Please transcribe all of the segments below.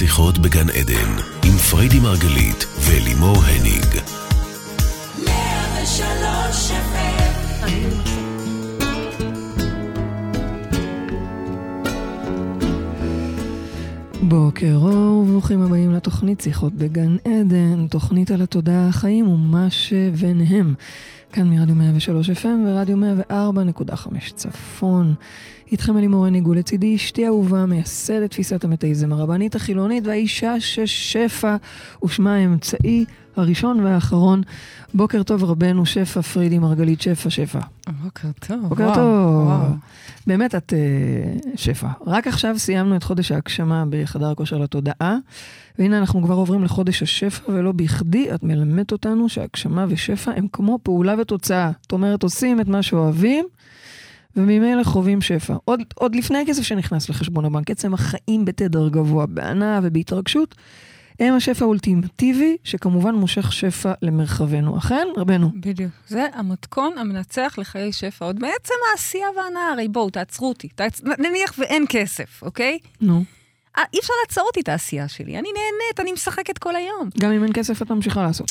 שיחות בגן עדן, עם פריידי מרגלית ולימור הניג. בוקר אור וברוכים הבאים לתוכנית שיחות בגן עדן, תוכנית על התודעה, החיים ומה שביניהם. כאן מרדיו 103 FM ורדיו 104.5 צפון. איתכם אלי מורן עיגול לצידי אשתי אהובה, מייסדת תפיסת המטאיזם הרבנית החילונית והאישה ששפע ושמה האמצעי הראשון והאחרון. בוקר טוב רבנו שפע פרידי מרגלית שפע שפע. בוקר טוב. בוקר וואו, טוב. וואו. באמת את uh, שפע. רק עכשיו סיימנו את חודש ההגשמה בחדר הכושר לתודעה, והנה אנחנו כבר עוברים לחודש השפע, ולא בכדי את מלמדת אותנו שהגשמה ושפע הם כמו פעולה ותוצאה. זאת אומרת, עושים את מה שאוהבים, וממילא חווים שפע. עוד, עוד לפני הכסף שנכנס לחשבון הבנק, עצם החיים בתדר גבוה, בהנאה ובהתרגשות, הם השפע האולטימטיבי, שכמובן מושך שפע למרחבנו. אכן, רבנו? בדיוק. זה המתכון המנצח לחיי שפע. עוד מעצם העשייה וההנאה, הרי בואו, תעצרו אותי. תעצ... נניח ואין כסף, אוקיי? נו. אה, אי אפשר לעצור אותי את העשייה שלי. אני נהנית, אני משחקת כל היום. גם אם אין כסף את ממשיכה לעשות.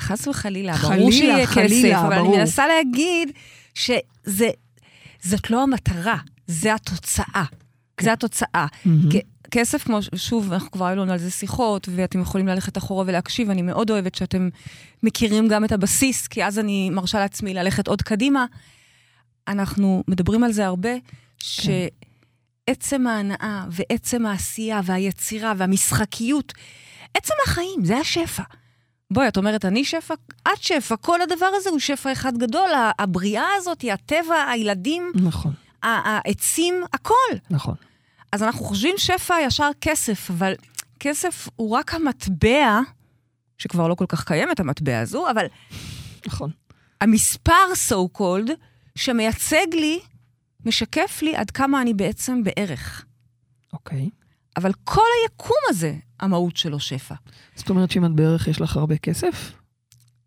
חס וחלילה, חלילה, ברור שיהיה חלילה, כסף, אבל ברור. אני מנסה להגיד שזה, זאת לא המטרה, זה התוצאה. זה התוצאה. כ- כסף, כמו, שוב, אנחנו כבר היו לנו על זה שיחות, ואתם יכולים ללכת אחורה ולהקשיב, אני מאוד אוהבת שאתם מכירים גם את הבסיס, כי אז אני מרשה לעצמי ללכת עוד קדימה. אנחנו מדברים על זה הרבה, שעצם ההנאה ועצם העשייה והיצירה והמשחקיות, עצם החיים, זה השפע. בואי, את אומרת, אני שפע? את שפע. כל הדבר הזה הוא שפע אחד גדול. הבריאה הזאת, הטבע, הילדים, נכון, העצים, הכל. נכון. אז אנחנו חושבים שפע ישר כסף, אבל כסף הוא רק המטבע, שכבר לא כל כך קיימת המטבע הזו, אבל נכון. המספר so called, שמייצג לי, משקף לי עד כמה אני בעצם בערך. אוקיי. אבל כל היקום הזה, המהות שלו שפע. זאת אומרת שאם את בערך יש לך הרבה כסף?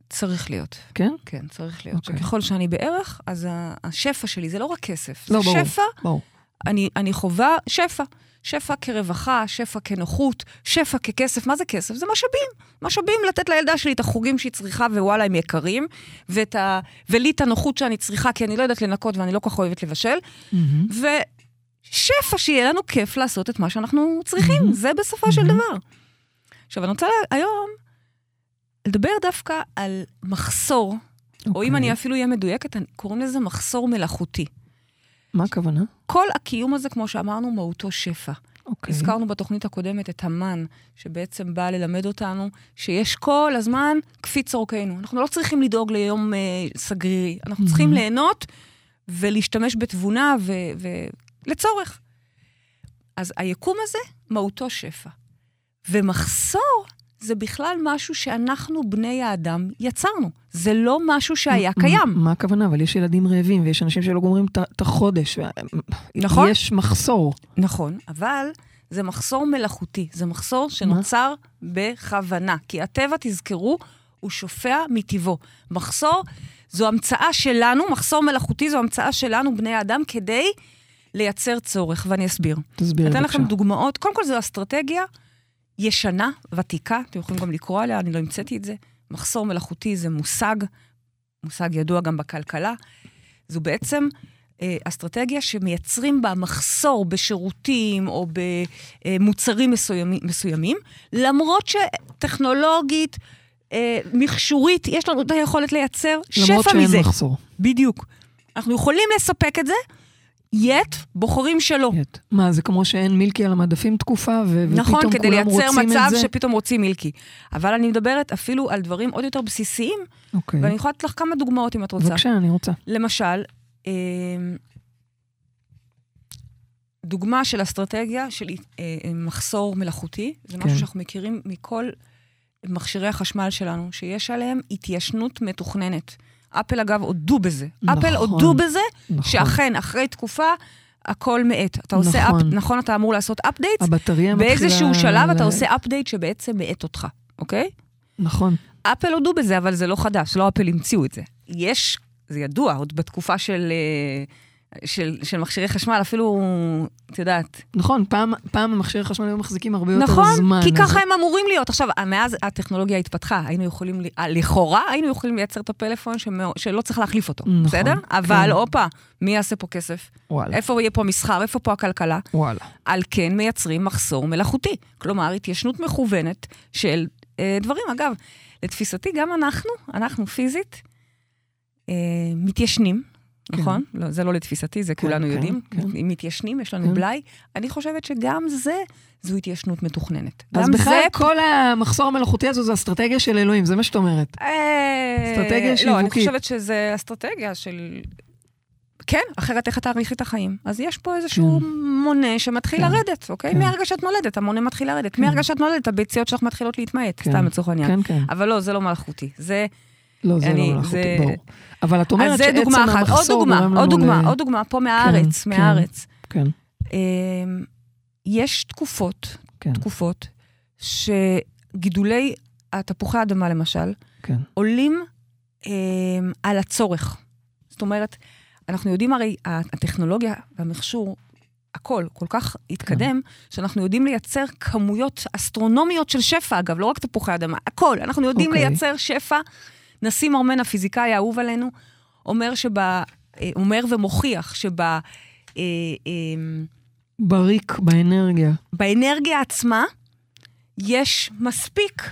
צריך להיות. כן? כן, צריך להיות. אוקיי. שככל שאני בערך, אז השפע שלי זה לא רק כסף. לא, זה ברור. שפע, ברור. אני, אני חווה שפע. שפע כרווחה, שפע כנוחות, שפע ככסף. מה זה כסף? זה משאבים. משאבים לתת לילדה שלי את החוגים שהיא צריכה, ווואלה, הם יקרים, ואת ה... ולי את הנוחות שאני צריכה, כי אני לא יודעת לנקות ואני לא כל כך אוהבת לבשל, מהמם. ושפע שיהיה לנו כיף לעשות את מה שאנחנו צריכים. זה בסופו של. דבר. עכשיו, אני רוצה היום לדבר דווקא על מחסור, או אם אוקיי. אני אפילו אהיה מדויקת, קוראים לזה מחסור מלאכותי. מה הכוונה? כל הקיום הזה, כמו שאמרנו, מהותו שפע. אוקיי. הזכרנו בתוכנית הקודמת את המן, שבעצם בא ללמד אותנו שיש כל הזמן קפיץ אורכנו. אנחנו לא צריכים לדאוג ליום אה, סגרירי, אנחנו צריכים Mhm. ליהנות ולהשתמש בתבונה ו- ולצורך. אז היקום הזה, מהותו שפע. ומחסור זה בכלל משהו שאנחנו, בני האדם, יצרנו. זה לא משהו שהיה קיים. מה הכוונה? אבל יש ילדים רעבים ויש אנשים שלא גומרים את החודש. נכון. יש מחסור. נכון, אבל זה מחסור מלאכותי, זה מחסור שנוצר בכוונה. כי הטבע, תזכרו, הוא שופע מטבעו. מחסור זו המצאה שלנו, מחסור מלאכותי זו המצאה שלנו, בני האדם, כדי לייצר צורך, ואני אסביר. תסבירי אתן בבקשה. לכם דוגמאות. קודם כל, זו אסטרטגיה ישנה, ותיקה, אתם יכולים גם לקרוא עליה, אני לא המצאתי את זה. מחסור מלאכותי זה מושג, מושג ידוע גם בכלכלה. זו בעצם אה, אסטרטגיה שמייצרים בה מחסור בשירותים או במוצרים מסוימים, מסוימים למרות שטכנולוגית, אה, מכשורית, יש לנו את היכולת לייצר למרות שפע שאין מזה. מחסור. בדיוק. אנחנו יכולים לספק את זה, יט, בוחרים שלא. יט. מה, זה כמו שאין מילקי על המדפים תקופה, ו- נכון, ופתאום כדי כולם לייצר רוצים מצב את זה? שפתאום רוצים מילקי. אבל אני מדברת אפילו על דברים עוד יותר בסיסיים, אוקיי. ואני יכולה לתת לך כמה דוגמאות אם את רוצה. בבקשה, אני רוצה. למשל, אה, דוגמה של אסטרטגיה של אה, אה, מחסור מלאכותי, זה משהו כן. שאנחנו מכירים מכל מכשירי החשמל שלנו, שיש עליהם התיישנות מתוכננת. אפל, אגב, הודו בזה. נכון. אפל הודו בזה, נכון. שאכן, אחרי תקופה, הכל מאט. אתה עושה אפ... נכון. נכון, אתה אמור לעשות אפדייט, הבטריה מתחילה... באיזשהו שלב אתה ל- עושה אפדייט שבעצם מאט אותך, אוקיי? נכון. אפל הודו בזה, אבל זה לא חדש, לא אפל המציאו את זה. יש, זה ידוע, עוד בתקופה של, אה, של, של מכשירי חשמל, אפילו, את יודעת. נכון, פעם, פעם המכשירי חשמל היו מחזיקים הרבה יותר נכון, זמן. כי אז- ככה הם אמורים להיות. עכשיו, מאז הטכנולוגיה התפתחה, היינו יכולים, אה, לכאורה, היינו יכולים לייצר את הפלאפון שמא- שלא צריך להחליף אותו, נכון, בסדר? כן. אבל, הופה, מי יעשה פה כסף? וואלה, איפה יהיה פה המסחר? איפה פה הכלכלה? וואלה. על כן מייצרים מחסור מלאכותי. כלומר, התיישנות מכוונת של אה, דברים. אגב, לתפיסתי, גם אנחנו, אנחנו פיזית, אה, מתיישנים. נכון? לא, זה לא לתפיסתי, זה כולנו כן, יודעים. כן. אם מתיישנים, יש לנו כן. בלאי. אני חושבת שגם זה, זו התיישנות מתוכננת. אז בכלל, זה... כל המחסור המלאכותי הזו זה אסטרטגיה של אלוהים, זה מה שאת אומרת. אה, אסטרטגיה לא, אני. חושבת שזה אסטרטגיה של... כן, אחרת איך תאריכי את החיים? אז יש פה איזשהו מונה שמתחיל כן. לרדת, אוקיי? כן. מהרגע שאת נולדת, המונה מתחיל לרדת. כן. מהרגע שאת נולדת, הביציות שלך מתחילות להתמעט, כן. סתם לצורך העניין. כן, כן. אבל לא, זה לא מלאכותי. זה... לא, זה אני- לא מלאכותי, זה- ברור. אבל את אומרת שעצם דוגמה אחת. עוד המחסור דוגמה, גורם עוד לנו דוגמה, ל- עוד דוגמה, פה מהארץ, כן. מהארץ. כן, אמ, יש תקופות, כן, תקופות, שגידולי התפוחי האדמה, למשל, כן. עולים אה, על הצורך. זאת אומרת, אנחנו יודעים הרי, הטכנולוגיה והמכשור, הכל כל כך התקדם, שאנחנו יודעים לייצר כמויות אסטרונומיות של שפע, אגב, לא רק תפוחי אדמה, הכל. אנחנו יודעים אוקיי. לייצר שפע. נשיא מרמן, הפיזיקאי האהוב עלינו, אומר שב... אה, אומר ומוכיח שב... אה, אה, בריק באנרגיה. באנרגיה עצמה יש מספיק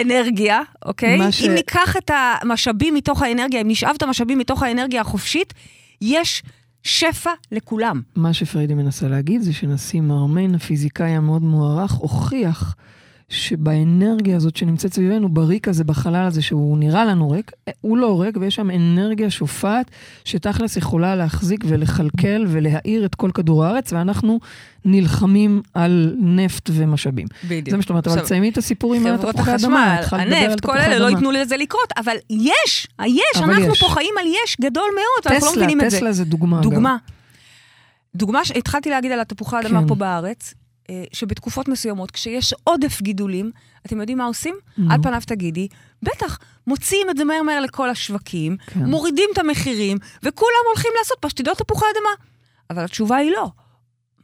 אנרגיה, אוקיי? ש- אם ניקח את המשאבים מתוך האנרגיה, אם נשאב את המשאבים מתוך האנרגיה החופשית, יש שפע לכולם. מה שפריידי מנסה להגיד זה שנשיא מרמן, הפיזיקאי המאוד מוערך, הוכיח שבאנרגיה הזאת שנמצאת סביבנו, בריק הזה, בחלל הזה, שהוא נראה לנו ריק, אה, הוא לא ריק, ויש שם אנרגיה שופעת, שתכלס יכולה להחזיק ולכלכל ולהאיר את כל כדור הארץ, ואנחנו נלחמים על נפט ומשאבים. בדיוק. זה מה שאת אומרת, אבל תסיימי את הסיפור עם חברות התפוחי החשמל, אדמה. לדבר על הנפט, כל אלה לא. ייתנו לזה לקרות, אבל יש, היש, אבל אנחנו יש. פה חיים על יש גדול מאוד, לא טסלה, מבינים את זה. טסלה זה דוגמה. דוגמה. דוגמה שהתחלתי להגיד על התפוחי האדמה כן. פה בארץ, שבתקופות מסוימות, כשיש עודף גידולים, אתם יודעים מה עושים? נו. על פניו תגידי, בטח, מוציאים את זה מהר מהר לכל השווקים, כן. מורידים את המחירים, וכולם הולכים לעשות פשטידות תפוחי אדמה. אבל התשובה היא לא.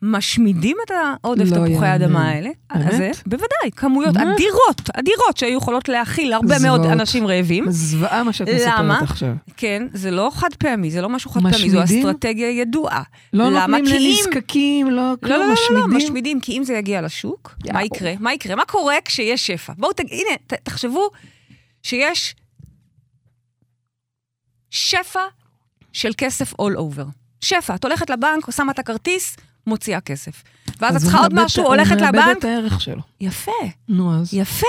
משמידים את העודף לא תפוחי. האדמה האלה. באמת? אז זה, בוודאי, כמויות מה? אדירות, אדירות, שהיו יכולות להכיל הרבה מאוד זוועות. אנשים רעבים. זוועה מה שאת למה? מספרת עכשיו. כן, זה לא חד פעמי, זה לא משהו חד פעמי, זו משמידים? אסטרטגיה ידועה. לא למה? נותנים לנזקקים, לא לא, כלום, לא, לא, לא, משמידים. משמידים, כי אם זה יגיע לשוק, יאו. מה יקרה? מה יקרה? מה קורה כשיש שפע? בואו, ת... הנה, ת... תחשבו שיש שפע של כסף all over. שפע, את הולכת לבנק, שמה את הכרטיס, מוציאה כסף. ואז את אז צריכה עוד משהו, הולכת הוא מאבד לבנק, את הערך שלו. יפה, נו, אז. יפה.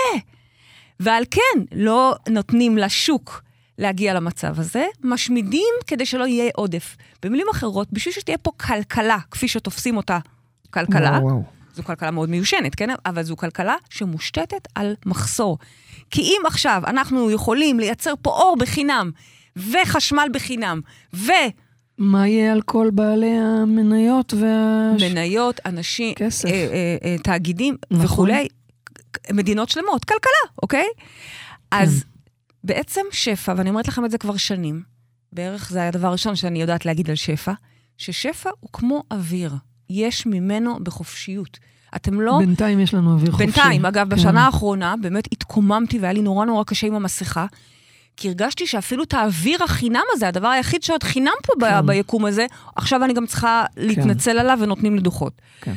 ועל כן, לא נותנים לשוק להגיע למצב הזה, משמידים כדי שלא יהיה עודף. במילים אחרות, בשביל שתהיה פה כלכלה, כפי שתופסים אותה כלכלה, וואו, וואו. זו כלכלה מאוד מיושנת, כן? אבל זו כלכלה שמושתתת על מחסור. כי אם עכשיו אנחנו יכולים לייצר פה אור בחינם, וחשמל בחינם, מה יהיה על כל בעלי המניות וה... ומניות, אנשים, כסף. אה, אה, אה, תאגידים נכון. וכולי, מדינות שלמות, כלכלה, אוקיי? אז בעצם שפע, ואני אומרת לכם את זה כבר שנים, בערך זה היה הדבר הראשון שאני יודעת להגיד על שפע, ששפע הוא כמו אוויר, יש ממנו בחופשיות. אתם לא... בינתיים יש לנו אוויר חופשי. בינתיים, אגב, כן. בשנה האחרונה באמת התקוממתי והיה לי נורא נורא קשה עם המסכה, כי הרגשתי שאפילו את האוויר החינם הזה, הדבר היחיד שעוד חינם פה ב- כן. ביקום הזה, עכשיו אני גם צריכה להתנצל עליו ונותנים לי דוחות. כן.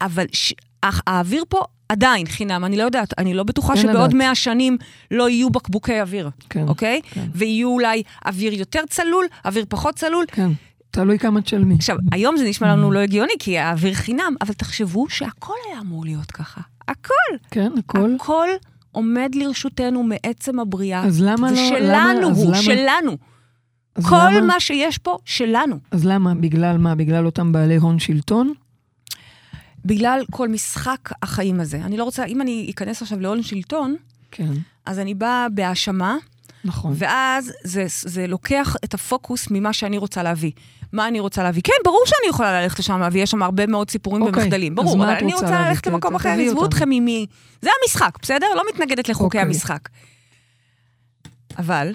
אבל ש... הח- האוויר פה עדיין חינם, אני לא יודעת, אני לא בטוחה שבעוד. מאה שנים לא יהיו בקבוקי אוויר, כן, אוקיי? כן. ויהיו אולי אוויר יותר צלול, אוויר פחות צלול. כן, תלוי כמה תשלמי. עכשיו, היום זה נשמע Mm. לנו לא הגיוני, כי האוויר חינם, אבל תחשבו שהכל היה אמור להיות ככה. הכל. כן, הכל. הכל עומד לרשותנו מעצם הבריאה. אז למה זה לא... שלנו למה, הוא, למה- שלנו. כל למה- מה שיש פה, שלנו. אז למה? בגלל מה? בגלל אותם בעלי הון שלטון? בגלל כל משחק החיים הזה. אני לא רוצה, אם אני אכנס עכשיו להון שלטון, כן, אז אני באה בהאשמה, נכון. ואז זה, זה לוקח את הפוקוס ממה שאני רוצה להביא. מה אני רוצה להביא? כן, ברור שאני יכולה ללכת לשם, ויש שם הרבה מאוד סיפורים אוקיי, ומחדלים. ברור, אבל אני רוצה להביא? ללכת ת- למקום אחר, עזבו. אתכם ממי... זה המשחק, בסדר? לא מתנגדת לחוקי אוקיי. המשחק. אבל,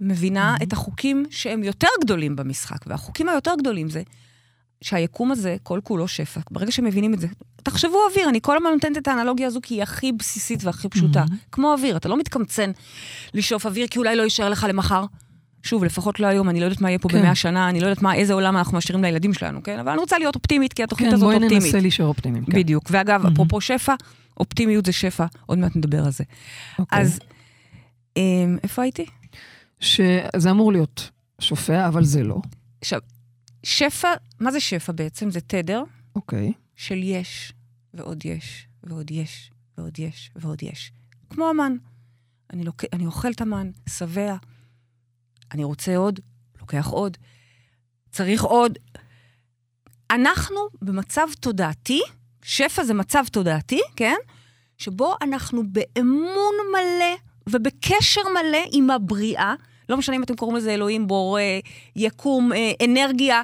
מבינה את החוקים שהם יותר גדולים במשחק, והחוקים היותר גדולים זה שהיקום הזה כל כולו שפע. ברגע שמבינים את זה, תחשבו אוויר, אני כל הזמן נותנת את האנלוגיה הזו כי היא הכי בסיסית והכי פשוטה. כמו אוויר, אתה לא מתקמצן לשאוף אוויר כי אולי לא יישאר לך למחר. שוב, לפחות לא היום, אני לא יודעת מה יהיה פה כן. במאה שנה, אני לא יודעת מה, איזה עולם אנחנו משאירים לילדים שלנו, כן? אבל אני רוצה להיות אופטימית, כי התוכנית כן, הזאת בואי אופטימית. ננסה להישאר אופטימיים. כן. בדיוק. ואגב, מהמם. אפרופו שפע, אופטימיות זה שפע, עוד מעט נדבר על זה. אוקיי. אז אמ, איפה הייתי? שזה אמור להיות שופע, אבל זה לא. עכשיו, שפע, מה זה שפע בעצם? זה תדר אוקיי. של יש, ועוד יש, ועוד יש, ועוד יש, ועוד יש. כמו המן. אני, לוק... אני אוכל את המן, שבע, אני רוצה עוד, לוקח עוד, צריך עוד. אנחנו במצב תודעתי, שפע זה מצב תודעתי, כן? שבו אנחנו באמון מלא ובקשר מלא עם הבריאה, לא משנה אם אתם קוראים לזה אלוהים, בורא, יקום, אה, אנרגיה,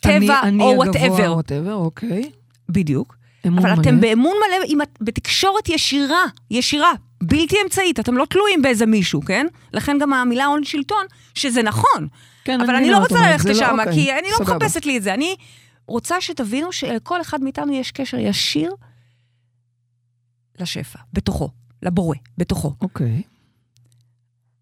טבע אני, אני הגבוה, whatever. Whatever, אוקיי. בדיוק. אבל מלא. אתם באמון מלא, עם, בתקשורת ישירה, ישירה, בלתי אמצעית, אתם לא תלויים באיזה מישהו, כן? לכן גם המילה הון שלטון, שזה נכון. כן, אבל אני מבינה לא את רוצה ללכת לא- לשם, אוקיי, כי אני לא סבבה. מחפשת לי את זה. אני רוצה שתבינו שלכל אחד מאיתנו יש קשר ישיר לשפע, בתוכו, לבורא, בתוכו. אוקיי.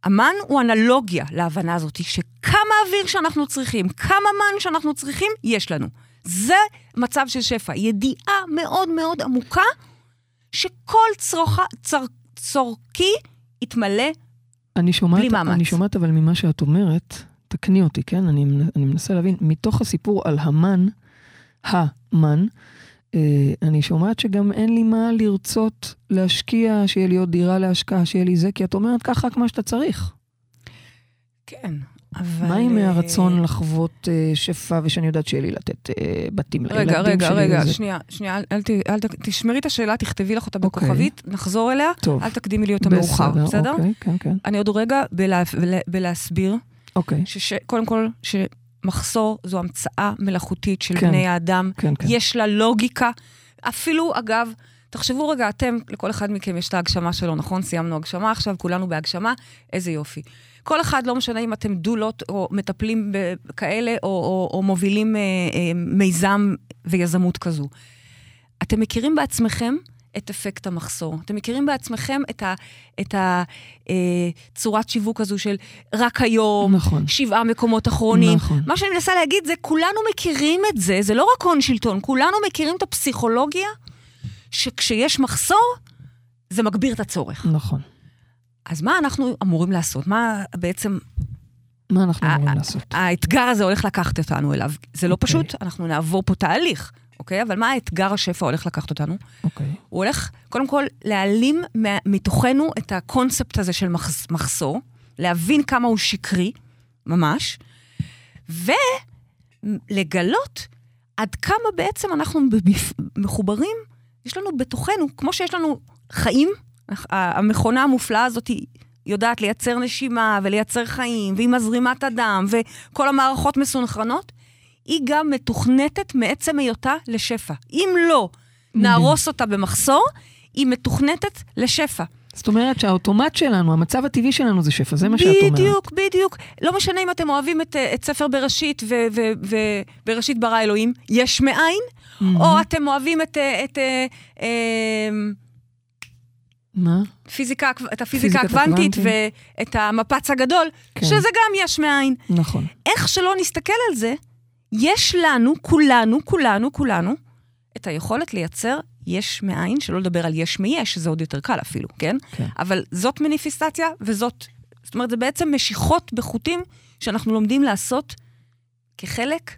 המן הוא אנלוגיה להבנה הזאת, שכמה אוויר שאנחנו צריכים, כמה מן שאנחנו צריכים, יש לנו. זה מצב של שפע, ידיעה מאוד מאוד עמוקה, שכל צרוחה, צר, צורכי יתמלא. אני שומעת, בלי מאמץ. אני שומעת אבל ממה שאת אומרת, תקני אותי, כן? אני, אני מנסה להבין, מתוך הסיפור על המן, המן, אני שומעת שגם אין לי מה לרצות להשקיע, שיהיה לי עוד דירה להשקעה, שיהיה לי זה, כי את אומרת ככה רק מה שאתה צריך. כן, אבל... מה עם אה, הרצון לחוות אה, שפע ושאני יודעת שיהיה לי לתת אה, בתים לילדים רגע, רגע, שלי רגע, וזה? שנייה, שנייה, אל, אל, אל, תשמרי את השאלה, תכתבי לך אותה אוקיי. בכוכבית, נחזור אליה, טוב, אל תקדימי לי אותה מאוחר, בסדר? אוקיי, כן, כן. אני עוד רגע בלה, בלה, בלהסביר, אוקיי, שקודם כל, שמחסור זו המצאה מלאכותית של כן. בני האדם, כן, כן. יש לה לוגיקה. אפילו, אגב, תחשבו רגע, אתם, לכל אחד מכם יש את ההגשמה שלו, נכון? סיימנו הגשמה עכשיו, כולנו בהגשמה, איזה יופי. כל אחד, לא משנה אם אתם דולות או מטפלים בכאלה, או, או, או מובילים אה, אה, מיזם ויזמות כזו. אתם מכירים בעצמכם את אפקט המחסור. אתם מכירים בעצמכם את ה- את הצורת שיווק הזו של רק היום, נכון. שבעה מקומות אחרונים. נכון. מה שאני מנסה להגיד זה, כולנו מכירים את זה, זה לא רק הון שלטון, כולנו מכירים את הפסיכולוגיה שכשיש מחסור, זה מגביר את הצורך. נכון. אז מה אנחנו אמורים לעשות? מה בעצם מה אנחנו אה, אמורים אה, לעשות? האתגר הזה הולך לקחת אותנו אליו? זה לא אוקיי. פשוט, אנחנו נעבור פה תהליך, אוקיי? אבל מה האתגר השפע הולך לקחת אותנו? אוקיי. הוא הולך, קודם כל, להעלים מתוכנו את הקונספט הזה של מחס, מחסור, להבין כמה הוא שקרי, ממש, ולגלות עד כמה בעצם אנחנו מחוברים, יש לנו בתוכנו, כמו שיש לנו חיים, המכונה המופלאה הזאת היא יודעת לייצר נשימה ולייצר חיים, והיא מזרימה את הדם, וכל המערכות מסונכרנות, היא גם מתוכנתת מעצם היותה לשפע. אם לא נהרוס אותה במחסור, היא מתוכנתת לשפע. זאת אומרת שהאוטומט שלנו, המצב הטבעי שלנו זה שפע, זה מה שאת אומרת. בדיוק, בדיוק. לא משנה אם אתם אוהבים את, אה, את ספר בראשית ובראשית ברא אלוהים, יש מאין, מהמם. או אתם אוהבים את, אה, את, אה, אה, מה? פיזיקה, את הפיזיקה הקוונטית. ואת המפץ הגדול, כן. שזה גם יש מאין. נכון. איך שלא נסתכל על זה, יש לנו, כולנו, כולנו, כולנו, את היכולת לייצר יש מאין, שלא לדבר על יש מיש, שזה עוד יותר קל אפילו, כן? כן. אבל זאת מניפיסטציה וזאת, זאת אומרת, זה בעצם משיכות בחוטים שאנחנו לומדים לעשות כחלק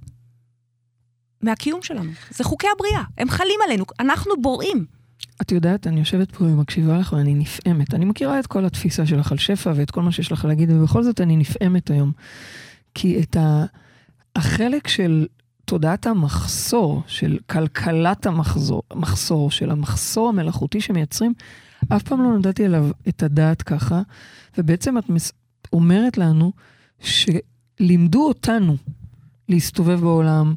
מהקיום שלנו. זה חוקי הבריאה, הם חלים עלינו, אנחנו בוראים. את יודעת, אני יושבת פה ומקשיבה לך ואני נפעמת. אני מכירה את כל התפיסה שלך על שפע ואת כל מה שיש לך להגיד, ובכל זאת אני נפעמת היום. כי את ה... החלק של תודעת המחסור, של כלכלת המחזור, מחסור, של המחסור המלאכותי שמייצרים, אף פעם לא נתתי עליו את הדעת ככה, ובעצם את מס... אומרת לנו שלימדו אותנו להסתובב בעולם,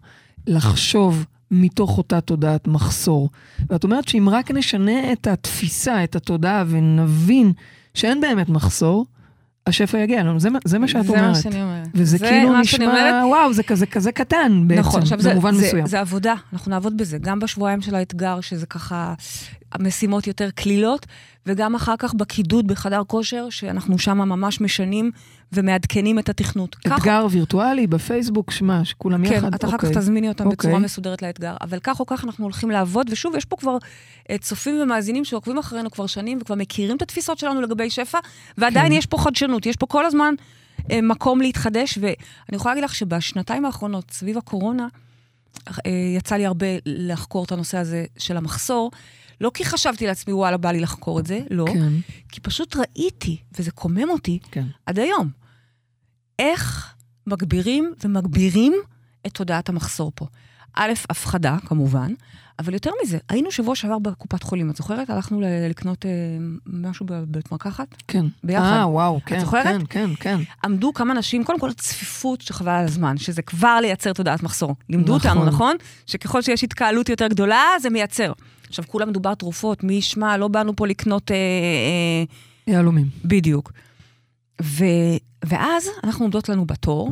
לחשוב מתוך אותה תודעת מחסור. ואת אומרת שאם רק נשנה את התפיסה, את התודעה, ונבין שאין באמת מחסור, השפע יגיע אלינו, זה, מה- זה מה שאת זה אומרת. מה שאני אומרת. וזה זה כאילו שאני אומרת. נשמע, וואו, זה כזה כזה קטן בעצם, נכון, עכשיו זה, במובן זה, מסוים. זה עבודה, אנחנו נעבוד בזה, גם בשבועיים של האתגר, שזה ככה המשימות יותר קלילות, וגם אחר כך בקידוד בחדר כושר, שאנחנו שם ממש משנים ומעדכנים את התכנות. כך- אתגר וירטואלי בפייסבוק, שמע, שכולם כן, יחד. אתה אחר כך אוקיי. תזמיני אותם אוקיי. בצורה מסודרת לאתגר. אבל כך או כך אנחנו הולכים לעבוד, ושוב, יש פה כבר אה, צופים ומאזינים שעוקבים אחרינו כבר שנים, וכבר מכירים את התפיסות שלנו לגבי שפע, ועדיין כן. יש פה חדשנות, יש פה כל הזמן אה, מקום להתחדש, ואני יכולה להגיד לך שבשנתיים האחרונות, סביב הקורונה, אה, יצא לי הרבה לחקור את הנושא הזה של המחסור. לא כי חשבתי לעצמי, וואלה, בא לי לחקור את זה, לא. כן, כי פשוט ראיתי, וזה קומם אותי, כן. עד היום. איך מגבירים ומגבירים את תודעת המחסור פה. א', הפחדה, כמובן, אבל יותר מזה, היינו שבוע שעבר בקופת חולים, את זוכרת? הלכנו לקנות אה, משהו בבית מרקחת? כן. ביחד. אה, וואו, כן, זוכרת? כן, כן, כן. עמדו כמה נשים, קודם כל צפיפות שחבל על הזמן, שזה כבר לייצר תודעת מחסור. לימדו נכון. אותנו, נכון? שככל שיש התקהלות יותר גדולה, זה מייצר. עכשיו, כולם מדובר תרופות, מי ישמע, לא באנו פה לקנות... אה, אה, יהלומים. בדיוק. ו... ואז אנחנו עומדות לנו בתור,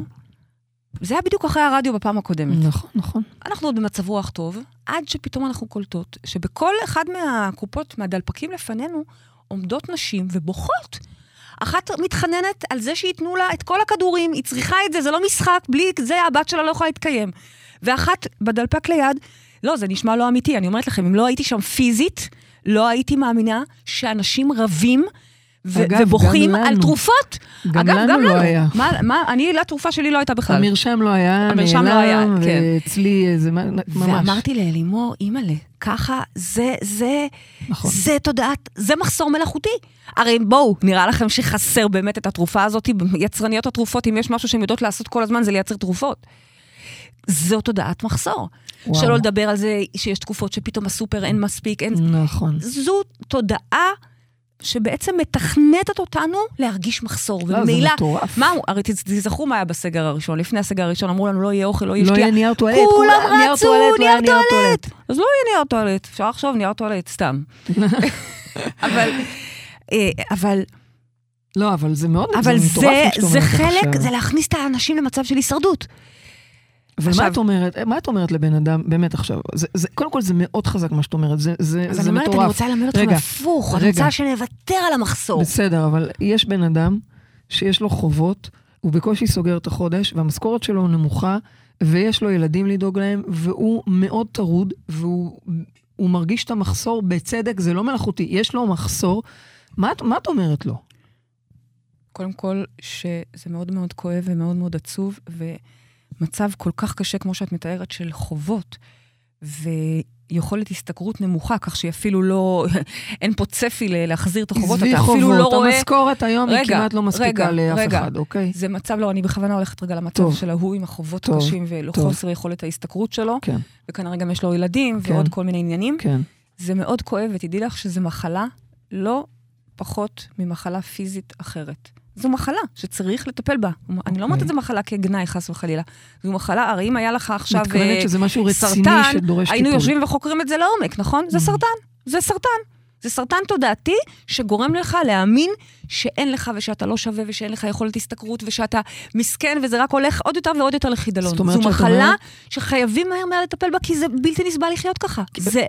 זה היה בדיוק אחרי הרדיו בפעם הקודמת. נכון, נכון. אנחנו עוד במצב רוח טוב, עד שפתאום אנחנו קולטות שבכל אחד מהקופות, מהדלפקים לפנינו, עומדות נשים ובוכות. אחת מתחננת על זה שייתנו לה את כל הכדורים, היא צריכה את זה, זה לא משחק, בלי זה הבת שלה לא יכולה להתקיים. ואחת בדלפק ליד, לא, זה נשמע לא אמיתי, אני אומרת לכם, אם לא הייתי שם פיזית, לא הייתי מאמינה שאנשים רבים ו- אגב, ובוכים על. תרופות. גם אגב, לנו גם לא לנו. היה. מה, מה, אני, לתרופה שלי לא הייתה בכלל. המרשם לא היה, המרשם לא היה, נעלם, כן. ואצלי זה ממש. ואמרתי לאלימור, אימא'לה, ככה, זה, זה, נכון. זה תודעת, זה מחסור מלאכותי. הרי בואו, נראה לכם שחסר באמת את התרופה הזאת, יצרניות התרופות, אם יש משהו שהן יודעות לעשות כל הזמן, זה לייצר תרופות. זו תודעת מחסור. וואו. שלא לדבר על זה שיש תקופות שפתאום בסופר אין מספיק, אין... נכון. זו תודעה שבעצם מתכנתת אותנו להרגיש מחסור. לא, זה וממילא, מטורף. מה, הרי תז- תזכרו מה היה בסגר הראשון. לפני הסגר הראשון אמרו לנו, לא יהיה אוכל, לא יהיה לא שתייה. יהיה נייר טואלט, כולם רצו, לא נייר נייר טואלט. אז לא יהיה נייר טואלט, אפשר לחשוב נייר טואלט, סתם. אבל, אה, אבל, לא, אבל זה מאוד אבל זה, זה חלק, עכשיו. זה להכניס את האנשים למצב של הישרדות. אבל עכשיו- מה את אומרת, מה את אומרת לבן אדם, באמת עכשיו, זה, זה, קודם כל זה מאוד חזק מה שאת אומרת, זה, זה, אז זה אני אומרת, מטורף. אני רוצה ללמד אתכם רגע, הפוך, אני. רוצה שנוותר על המחסור. בסדר, אבל יש בן אדם שיש לו חובות, הוא בקושי סוגר את החודש, והמשכורת שלו נמוכה, ויש לו ילדים לדאוג להם, והוא מאוד טרוד, והוא הוא מרגיש את המחסור בצדק, זה לא מלאכותי, יש לו מחסור. מה, מה את אומרת לו? קודם כל, שזה מאוד מאוד כואב ומאוד מאוד עצוב, ומצב כל כך קשה, כמו שאת מתארת, של חובות, ויכולת השתכרות נמוכה, כך שהיא אפילו לא, אין פה צפי להחזיר את החובות, עזבי אתה אפילו לא חובות, רואה... המשכורת היום היא רגע, כמעט לא מספיקה רגע, לאף רגע. אחד, אוקיי? זה מצב, לא, אני בכוונה הולכת רגע למצב טוב. של ההוא עם החובות טוב, הקשים. ולחוסר יכולת ההשתכרות שלו, כן, וכנראה גם יש לו ילדים כן. ועוד כל מיני עניינים. כן. זה מאוד כואב, ותדעי לך שזו מחלה לא פחות ממחלה פיזית אחרת. זו מחלה שצריך לטפל בה. אני לא אומרת אוקיי. את זה מחלה כגנאי, חס וחלילה. זו מחלה, הרי אם היה לך עכשיו מתכוונת אה, שזה משהו רציני סרטן, שדורש היינו טיפול. יושבים וחוקרים את זה לעומק, נכון? זה Mm. סרטן, זה סרטן. זה סרטן תודעתי שגורם לך להאמין שאין לך ושאתה לא שווה ושאין לך יכולת השתכרות ושאתה מסכן וזה רק הולך עוד יותר ועוד יותר לחידלון. זאת אומרת זו מחלה אומרת- שחייבים מהר מהר לטפל בה כי זה בלתי נסבל לחיות ככה. זה...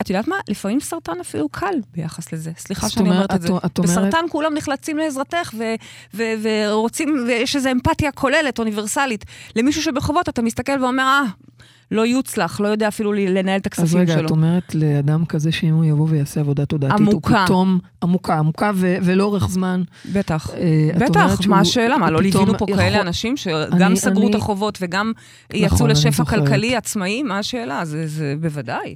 את יודעת מה? לפעמים סרטן אפילו קל ביחס לזה. סליחה שאני אומרת, אומרת את זה. את- את אומרת- בסרטן כולם נחלצים לעזרתך ו- ו- ורוצים, ויש איזו אמפתיה כוללת, אוניברסלית. למישהו שבחובות אתה מסתכל ואומר, אה, לא יוצלח, לא יודע אפילו לנהל את אז הכספים רגע, שלו. את אומרת לאדם כזה שאם הוא יבוא ויעשה עבודה תודעתית, עמוקה. הוא פתאום, עמוקה, עמוקה ו- ולאורך זמן. בטח. אה, את בטח, שהוא- מה השאלה? מה, לא ליווינו פה יכול- כאלה אנשים שגם אני- סגרו את אני- החובות וגם נכון, יצאו לשפע. כלכלי עצמאי? מה השאלה? זה זה בוודאי.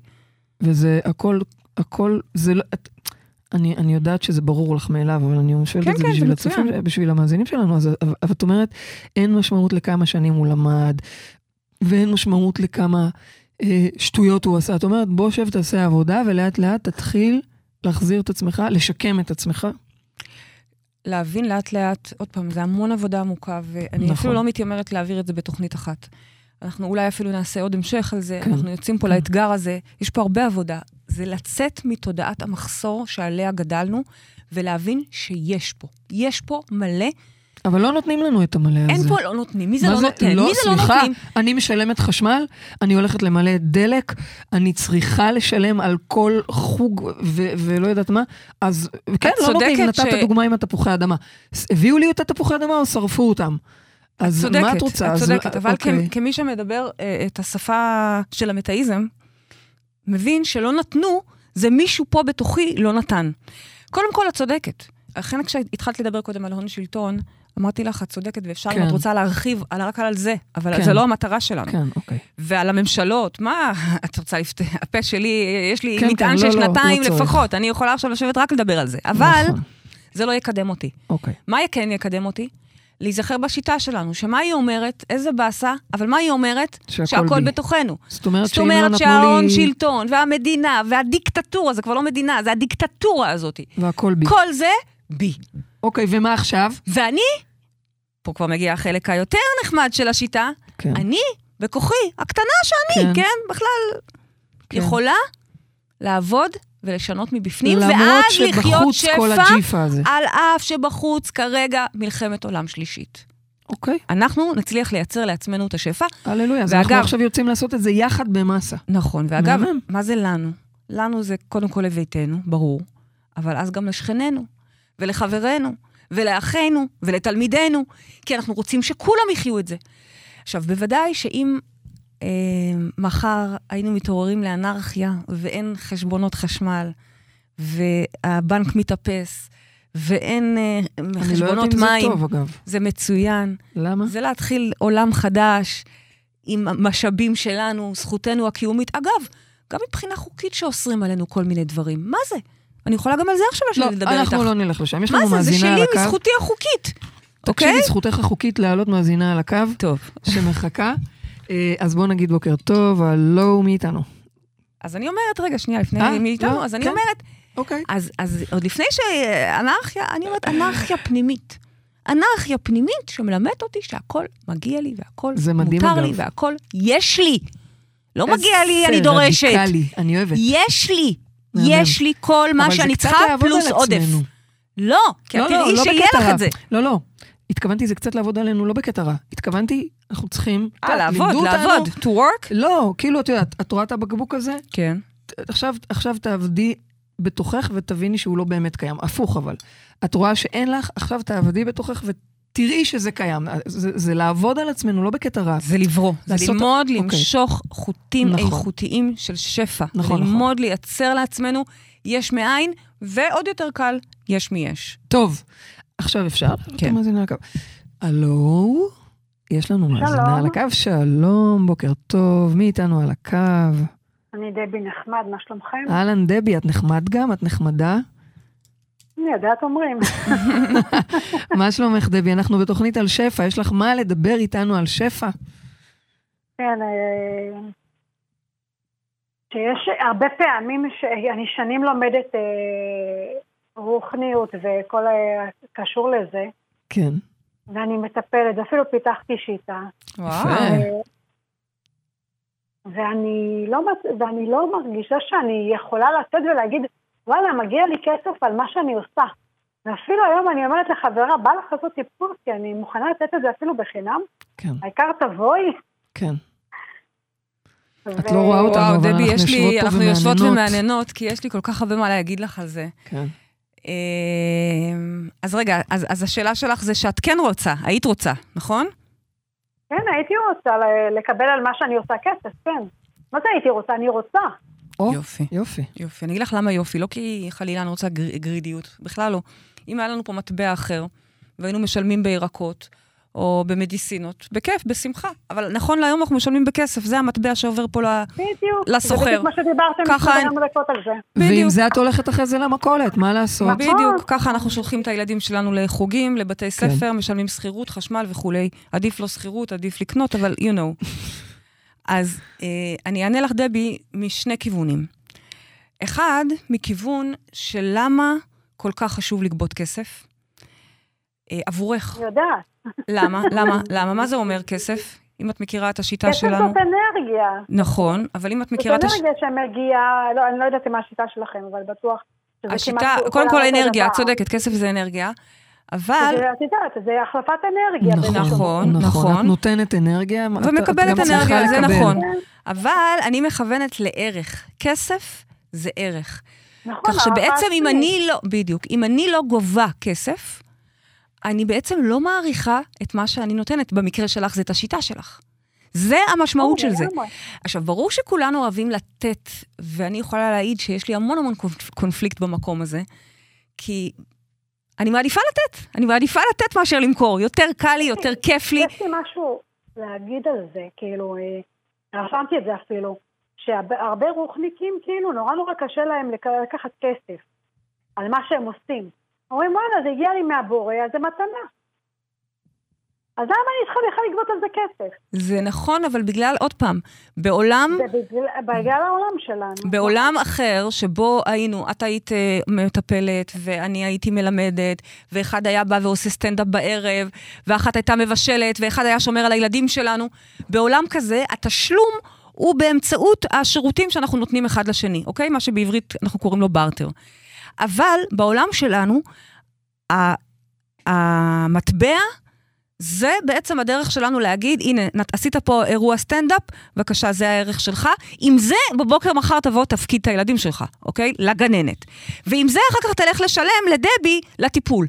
וזה הכל, הכל, זה לא... את- אני, אני יודעת שזה ברור לך מאליו, אבל אני שואלת כן, את זה כן, זה בשביל מצוין. הצופים, בשביל המאזינים שלנו, אז, אבל אבל את אומרת, אין משמעות לכמה שנים הוא למד, ואין משמעות לכמה אה, שטויות הוא עשה. את אומרת, בוא שב תעשה עבודה, ולאט לאט תתחיל להחזיר את עצמך, לשקם את עצמך. להבין לאט לאט, עוד פעם, זה המון עבודה עמוקה, ואני נכון. אפילו לא מתיימרת להעביר את זה בתוכנית אחת. אנחנו אולי אפילו נעשה עוד המשך על זה, כן, אנחנו יוצאים פה כן. לאתגר הזה, יש פה הרבה עבודה. זה לצאת מתודעת המחסור שעליה גדלנו, ולהבין שיש פה. יש פה מלא, אבל לא נותנים לנו את המלא הזה. אין פה לא נותנים. מי זה לא נותן? מי זה לא סליחה, נותנים? אני משלמת חשמל, אני הולכת למלא דלק, אני צריכה לשלם על כל חוג ו- ולא יודעת מה, אז כן, לא נותנים, נתת ש- דוגמה עם התפוחי אדמה. הביאו לי את התפוחי אדמה או שרפו אותם? אז צודקת, מה את רוצה? את אז- צודקת, אבל אוקיי. כ- כמי שמדבר אה, את השפה של המטאיזם, מבין שלא נתנו, זה מישהו פה בתוכי לא נתן. קודם כל, את צודקת. לכן כשהתחלת לדבר קודם על הון שלטון, אמרתי לך, את צודקת, ואפשר, אם כן. את רוצה להרחיב על- רק על זה, אבל כן. זה לא המטרה שלנו. כן, אוקיי. ועל הממשלות, מה, את רוצה לפתח, הפה שלי, יש לי כן, מטען כן, של לא, לא, שנתיים לא צריך. לפחות, אני יכולה עכשיו לשבת רק לדבר על זה. אבל נכון, זה לא יקדם אותי. אוקיי. מה כן יקדם אותי? להיזכר בשיטה שלנו, שמה היא אומרת, איזה באסה, אבל מה היא אומרת? שהכל שהכל. בתוכנו. זאת אומרת זאת לא אומרת שההון לי... שלטון, והמדינה, והדיקטטורה, זה כבר לא מדינה, זה הדיקטטורה הזאת. והכל בי. כל זה בי. אוקיי, ומה עכשיו? ואני, פה כבר מגיע החלק היותר נחמד של השיטה, כן. אני, בכוחי, הקטנה שאני, כן. כן, בכלל, כן. יכולה לעבוד ולשנות מבפנים, ואז לחיות שבחוץ כל שפע. על אף שבחוץ כרגע מלחמת עולם שלישית. אוקיי, אנחנו נצליח לייצר לעצמנו את השפע. הללויה. אז אנחנו ואגב- עכשיו יוצאים לעשות את זה יחד במאסה. נכון, ואגב, מהמם. מה זה לנו? לנו זה קודם כל לביתנו, ברור, אבל אז גם לשכנינו, ולחברינו, ולאחינו, ולתלמידינו, כי אנחנו רוצים שכולם יחיו את זה. עכשיו, בוודאי שאם אה, מחר היינו מתעוררים לאנרכיה, ואין חשבונות חשמל, והבנק מתאפס, ואין אה, אני לא יודעת חשבונות אם זה מים, טוב, אגב. זה מצוין. למה? זה להתחיל עולם חדש עם המשאבים שלנו, זכותנו הקיומית. אגב, גם מבחינה חוקית שאוסרים עלינו כל מיני דברים. מה זה? אני יכולה גם על זה עכשיו לא, לשבת לדבר איתך. אנחנו לא נלך לשם. יש מה לנו זה? זה מאזינה על שלי, הקו. מזכותי החוקית. אוקיי? תקשיבי, זכותך החוקית להעלות מאזינה על הקו, טוב. שמחכה. אה, אז בואו נגיד בוקר טוב, הלו, מי איתנו? אז אני אומרת, רגע, שנייה, לפני אה, מי איתנו, לא, אז אני כן. אומרת, אוקיי. אז, עוד לפני שאנרכיה, אני אומרת אנרכיה פנימית. אנרכיה פנימית שמלמדת אותי שהכל מגיע לי והכל מותר. לי והכל יש לי. לא מגיע לי, אני איזה דורשת. רדיקלי, אני אוהבת. יש לי. יש לי כל מה שאני צריכה פלוס עודף. לא, כי את לא, לא, תראי שיהיה לך. את זה. לא, לא. התכוונתי זה קצת לעבוד עלינו, לא בקטע רע. התכוונתי, אנחנו צריכים... אה, יודעת, לעבוד, לעבוד. to work? לא, כאילו, את יודעת, את רואה את הבקבוק הזה? כן. עכשיו, עכשיו תעבדי בתוכך ותביני שהוא לא באמת קיים. הפוך אבל. את רואה שאין לך, עכשיו תעבדי בתוכך ותראי שזה קיים. זה, זה לעבוד על עצמנו, לא בקטע רע. זה לברוא. זה ללמוד אוקיי. למשוך חוטים נכון. איכותיים של שפע. נכון, ללמוד לייצר לעצמנו יש מאין, ועוד יותר קל, יש מיש. טוב, עכשיו אפשר? כן. כן. הלו? יש לנו מאזינה על הקו, שלום, בוקר טוב, מי איתנו על הקו? אני דבי נחמד, מה שלומכם? אהלן דבי, את נחמד גם? את נחמדה? אני יודעת אומרים. מה שלומך דבי? אנחנו בתוכנית על שפע, יש לך מה לדבר איתנו על שפע? כן, אה, שיש הרבה פעמים שאני שנים לומדת אה, רוחניות וכל הקשור לזה, כן. ואני מטפלת, ואפילו פיתחתי שיטה. יפה. אה, ואני לא, ואני לא מרגישה שאני יכולה לצאת ולהגיד, וואלה, מגיע לי כסף על מה שאני עושה. ואפילו היום אני אומרת לחברה, בא לך לעשות טיפול, כי אני מוכנה לתת את זה אפילו בחינם, כן, העיקר תבואי. כן. ו- לא רואה אותנו, וואו, אבל אנחנו יש לי, יושבות פה אנחנו יושבות. ומהנהנות, כי יש לי כל כך הרבה מה להגיד לך על זה. כן. אמ, אז רגע, אז, אז השאלה שלך זה שאת כן רוצה, היית רוצה, נכון? כן, הייתי רוצה ל- לקבל על מה שאני עושה כסף, כן. מה זה הייתי רוצה? אני רוצה. או, יופי. יופי. יופי. אני אגיד לך למה יופי, לא כי חלילה אני רוצה גר, גרידיות, בכלל לא. אם היה לנו פה מטבע אחר, והיינו משלמים בירקות, או במדיסינות, בכיף, בשמחה. אבל נכון להיום אנחנו משלמים בכסף, זה המטבע שעובר פה ל... בדיוק. לסוחר. זה בדיוק מה שדיברתם ככה לפני אין- כמה דקות על זה. ועם בדיוק. זה את הולכת אחרי זה למכולת, מה לעשות? נכון. בדיוק, ככה אנחנו שולחים את הילדים שלנו לחוגים, לבתי ספר, משלמים שכירות, חשמל וכולי. עדיף לא שכירות, עדיף לקנות, אבל you know. אז אה, אני אענה לך, דבי, משני כיוונים. אחד, מכיוון של למה כל כך חשוב לגבות כסף. אה, עבורך. אני יודעת. למה? למה? למה? מה זה אומר כסף? אם את מכירה את השיטה כסף שלנו. זאת אנרגיה. נכון, אבל אם את מכירה את זאת השיטה... אנרגיה שמגיעה, לא, אני לא יודעת מה השיטה שלכם, אבל בטוח שזה השיטה, כמעט קודם כל אנרגיה, את. צודקת, כסף זה אנרגיה, אבל... את יודעת, זה החלפת אנרגיה. נכון, נכון, נכון. נכון. את נותנת אנרגיה, ומקבלת גם צריכה אנרגיה, זה לקבל. נכון. אבל אני מכוונת לערך. כסף זה ערך. נכון, כך שבעצם אם. אני לא, בדיוק, אם אני לא גובה כסף, אני בעצם לא מעריכה את מה שאני נותנת. במקרה שלך זה את השיטה שלך. זה המשמעות של זה. עכשיו, ברור שכולנו אוהבים לתת, ואני יכולה להעיד שיש לי המון המון קונפ- קונפליקט במקום הזה, כי אני מעדיפה לתת, אני מעדיפה לתת מאשר למכור. יותר קל לי, יותר כיף לי. יש לי משהו להגיד על זה, כאילו, אה, רשמתי את זה אפילו, שהרבה רוחניקים, כאילו, נורא נורא קשה להם לק- לקחת כסף על מה שהם עושים. אומרים, וואלה, זה הגיע לי מהבורא, אז זה מתנה. אז למה אני צריכה בכלל לגבות על זה כסף? זה נכון, אבל בגלל, עוד פעם, בעולם... זה בגלל, בגלל העולם שלנו. בעולם אחר, שבו היינו, את היית אה, מטפלת, ואני הייתי מלמדת, ואחד היה בא ועושה סטנדאפ בערב, ואחת הייתה מבשלת, ואחד היה שומר על הילדים שלנו, בעולם כזה, התשלום הוא באמצעות השירותים שאנחנו נותנים אחד לשני, אוקיי? מה שבעברית אנחנו קוראים לו בארטר. אבל בעולם שלנו, המטבע, זה בעצם הדרך שלנו להגיד, הנה, עשית פה אירוע סטנדאפ, בבקשה, זה הערך שלך. עם זה, בבוקר מחר תבוא, תפקיד את הילדים שלך, אוקיי? לגננת. ועם זה אחר כך תלך לשלם לדבי לטיפול.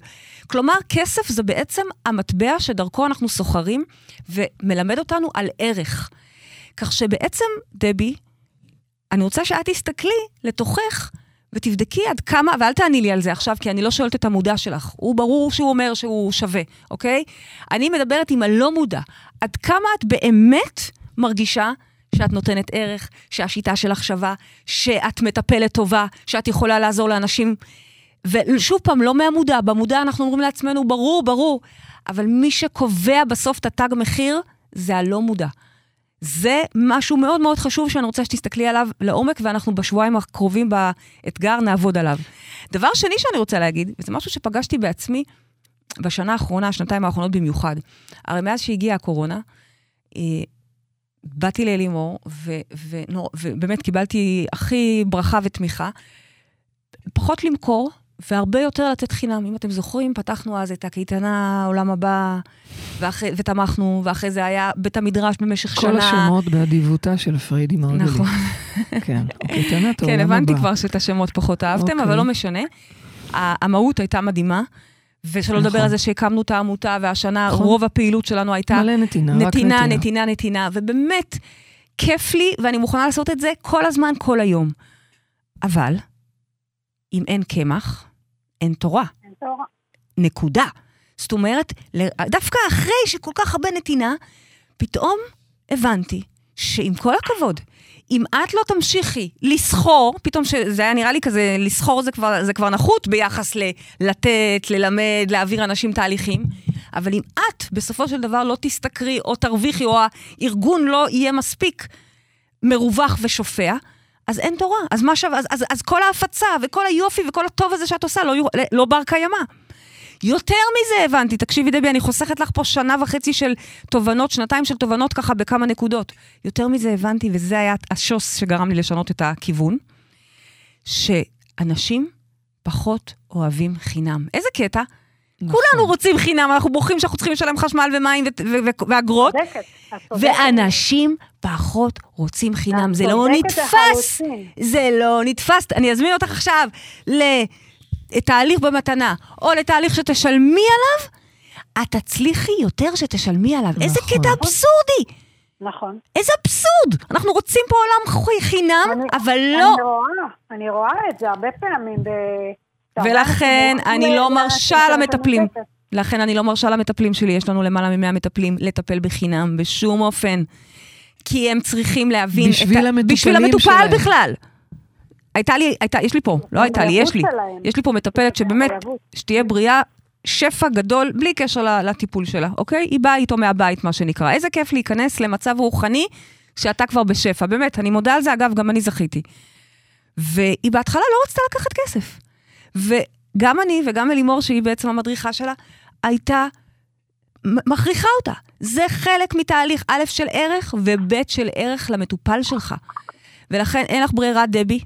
כלומר, כסף זה בעצם המטבע שדרכו אנחנו סוחרים, ומלמד אותנו על ערך. כך שבעצם, דבי, אני רוצה שאת תסתכלי לתוכך ותבדקי עד כמה, ואל תעני לי על זה עכשיו, כי אני לא שואלת את המודע שלך. הוא ברור שהוא אומר שהוא שווה, אוקיי? אני מדברת עם הלא מודע. עד כמה את באמת מרגישה שאת נותנת ערך, שהשיטה שלך שווה, שאת מטפלת טובה, שאת יכולה לעזור לאנשים. ושוב פעם, לא מהמודע, במודע אנחנו אומרים לעצמנו, ברור, ברור, אבל מי שקובע בסוף את התג מחיר, זה הלא מודע. זה משהו מאוד מאוד חשוב שאני רוצה שתסתכלי עליו לעומק, ואנחנו בשבועיים הקרובים באתגר נעבוד עליו. דבר שני שאני רוצה להגיד, וזה משהו שפגשתי בעצמי בשנה האחרונה, השנתיים האחרונות במיוחד. הרי מאז שהגיעה הקורונה, אה, באתי לאלימור, ו- ונור- ובאמת קיבלתי הכי ברכה ותמיכה. פחות למכור, והרבה יותר לתת חינם. אם אתם זוכרים, פתחנו אז את הקייטנה עולם הבא, ואחרי, ותמכנו, ואחרי זה היה בית המדרש במשך כל שנה. השמות באדיבותה של פריידי מרגלית. נכון. כן, אוקיי, תענה טוב. כן, הבנתי כבר שאת השמות פחות אהבתם, אוקיי. אבל לא משנה. המהות הייתה מדהימה, ושלא לדבר נכון. על זה שהקמנו את העמותה, והשנה נכון. רוב הפעילות שלנו הייתה מלא נתינה, רק נתינה, נתינה. נתינה, נתינה, ובאמת, כיף לי, ואני מוכנה לעשות את זה כל הזמן, כל היום. אבל, אם אין קמח, אין תורה. אין תורה. נקודה. זאת אומרת, דווקא אחרי שכל כך הרבה נתינה, פתאום הבנתי שעם כל הכבוד, אם את לא תמשיכי לסחור, פתאום שזה היה נראה לי כזה, לסחור זה כבר, זה כבר נחות ביחס ללתת, ללמד, להעביר אנשים תהליכים, אבל אם את בסופו של דבר לא תשתכרי או תרוויחי, או הארגון לא יהיה מספיק מרווח ושופע, אז אין תורה. אז, מה שווה, אז, אז, אז כל ההפצה וכל היופי וכל הטוב הזה שאת עושה לא, יו- לא בר קיימא. יותר מזה הבנתי, תקשיבי דבי, אני חוסכת לך פה שנה וחצי של תובנות, שנתיים של תובנות ככה בכמה נקודות. יותר מזה הבנתי, וזה היה השוס שגרם לי לשנות את הכיוון, שאנשים פחות אוהבים חינם. איזה קטע? נכון. כולנו רוצים חינם, אנחנו בוכים שאנחנו צריכים לשלם חשמל ומים ואגרות. ואנשים פחות רוצים חינם. זה לא נתפס. זה לא נתפס. אני אזמין אותך עכשיו לתהליך במתנה, או לתהליך שתשלמי עליו, את תצליחי יותר שתשלמי עליו. איזה נכון. קטע אבסורדי! נכון. איזה אבסורד! אנחנו רוצים פה עולם חי- חינם, אני- אבל לא. אני רואה, אני רואה את זה הרבה פעמים ב... ולכן אני לא מרשה למטפלים. לכן אני לא מרשה למטפלים שלי, יש לנו למעלה מ-100 מטפלים, לטפל בחינם בשום אופן. כי הם צריכים להבין... בשביל את ה... המטופלים בשביל המטופל שלהם. בכלל. הייתה לי, הייתה, יש לי פה, לא הייתה לי, יש לי. שלהם. יש לי פה מטפלת שבאמת. שתהיה בריאה, שפע גדול, בלי קשר ל- לטיפול שלה, אוקיי? היא באה איתו מהבית, מה שנקרא. איזה כיף להיכנס למצב רוחני שאתה כבר בשפע. באמת, אני מודה על זה, אגב, גם אני זכיתי. והיא בהתחלה לא רצתה לקחת כסף. וגם אני וגם אלימור, שהיא בעצם המדריכה שלה, הייתה מכריחה אותה. זה חלק מתהליך א' של ערך וב' של ערך למטופל שלך. ולכן אין לך ברירה, דבי,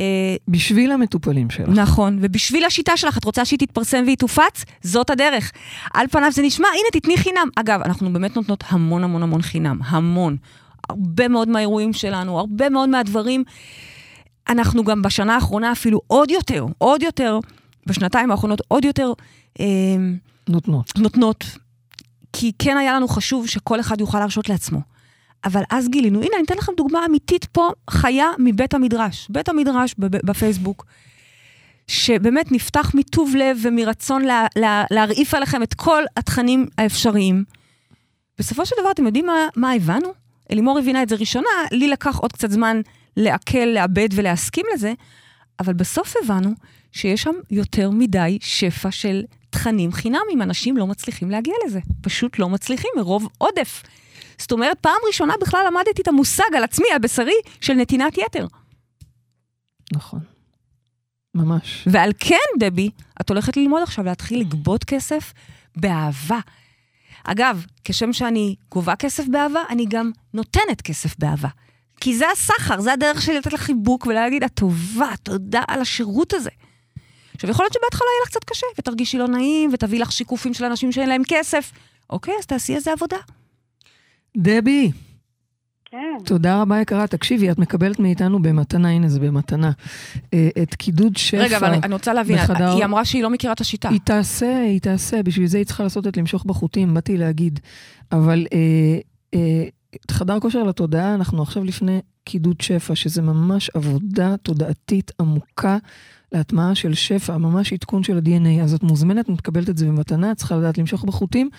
אה, בשביל המטופלים שלך. נכון, ובשביל השיטה שלך, את רוצה שהיא תתפרסם והיא תופץ? זאת הדרך. על פניו זה נשמע, הנה, תתני חינם. אגב, אנחנו באמת נותנות המון המון המון חינם, המון. הרבה מאוד מהאירועים שלנו, הרבה מאוד מהדברים. אנחנו גם בשנה האחרונה אפילו עוד יותר, עוד יותר, בשנתיים האחרונות עוד יותר אה, נותנות. נותנות. כי כן היה לנו חשוב שכל אחד יוכל להרשות לעצמו. אבל אז גילינו, הנה, אני אתן לכם דוגמה אמיתית פה, חיה מבית המדרש. בית המדרש בפייסבוק, שבאמת נפתח מטוב לב ומרצון לה, לה, להרעיף עליכם את כל התכנים האפשריים. בסופו של דבר, אתם יודעים מה, מה הבנו? אלימור הבינה את זה ראשונה, לי לקח עוד קצת זמן לעכל, לעבד ולהסכים לזה, אבל בסוף הבנו שיש שם יותר מדי שפע של תכנים חינמים, אנשים לא מצליחים להגיע לזה. פשוט לא מצליחים, מרוב עודף. זאת אומרת, פעם ראשונה בכלל למדתי את המושג על עצמי, הבשרי, של נתינת יתר. נכון. ממש. ועל כן, דבי, את הולכת ללמוד עכשיו להתחיל לגבות כסף באהבה. אגב, כשם שאני גובה כסף באהבה, אני גם נותנת כסף באהבה. כי זה הסחר, זה הדרך שלי לתת לך חיבוק ולהגיד, את טובה, תודה על השירות הזה. עכשיו, יכול להיות שבהתחלה יהיה לך קצת קשה, ותרגישי לא נעים, ותביא לך שיקופים של אנשים שאין להם כסף. אוקיי, אז תעשי איזה עבודה. דבי, כן. תודה רבה יקרה. תקשיבי, את מקבלת מאיתנו במתנה, הנה זה במתנה, אה, את קידוד שפע. רגע, אבל אני, רוצה להבין, בחדר- היא אמרה שהיא לא מכירה את השיטה. היא תעשה, היא תעשה, בשביל זה היא צריכה לעשות את למשוך בחוטים, באתי להגיד. אבל אה, אה, חדר כושר לתודעה, אנחנו עכשיו לפני קידוד שפע, שזה ממש עבודה תודעתית עמוקה להטמעה של שפע, ממש עדכון של ה-DNA. אז את מוזמנת, מקבלת את זה במתנה, את צריכה לדעת למשוך בחוטים,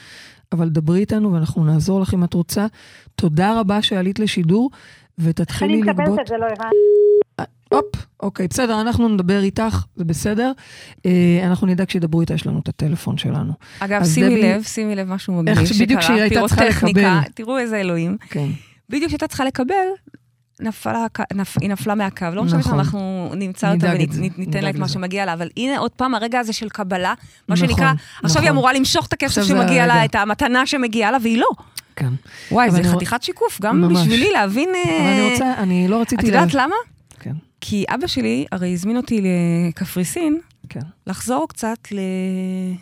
אבל דברי איתנו ואנחנו נעזור לך אם את רוצה. תודה רבה שעלית לשידור, ותתחילי אני לגבות... מקבלת את זה, לא הבנתי. הופ, אוקיי, בסדר, אנחנו נדבר איתך, זה בסדר. אה, אנחנו נדאג שידברו איתה, יש לנו את הטלפון שלנו. אגב, שימי דבי- לב, שימי לב משהו מגניב איך שבדיוק שקרה, שהיא הייתה צריכה פירוטכניקה, לקבל. תראו איזה אלוהים. כן. בדיוק כשהייתה צריכה לקבל, נפלה, נפ, היא נפלה מהקו. לא משנה נכון. שאנחנו נמצא אותה וניתן לה נדאג את מה. שמגיע לה, אבל הנה עוד פעם הרגע הזה של קבלה, מה נכון, שנקרא, עכשיו היא נכון. אמורה למשוך את הכסף שמגיע לה. את המתנה שמגיעה לה, והיא לא. כן. וואי, זה חתיכת שיקוף, גם ממש. בשבילי להבין... אה, אבל אני רוצה, אני לא רציתי... את יודעת לה- למה? כן, כי אבא שלי הרי הזמין אותי לקפריסין, כן. לחזור קצת, ל...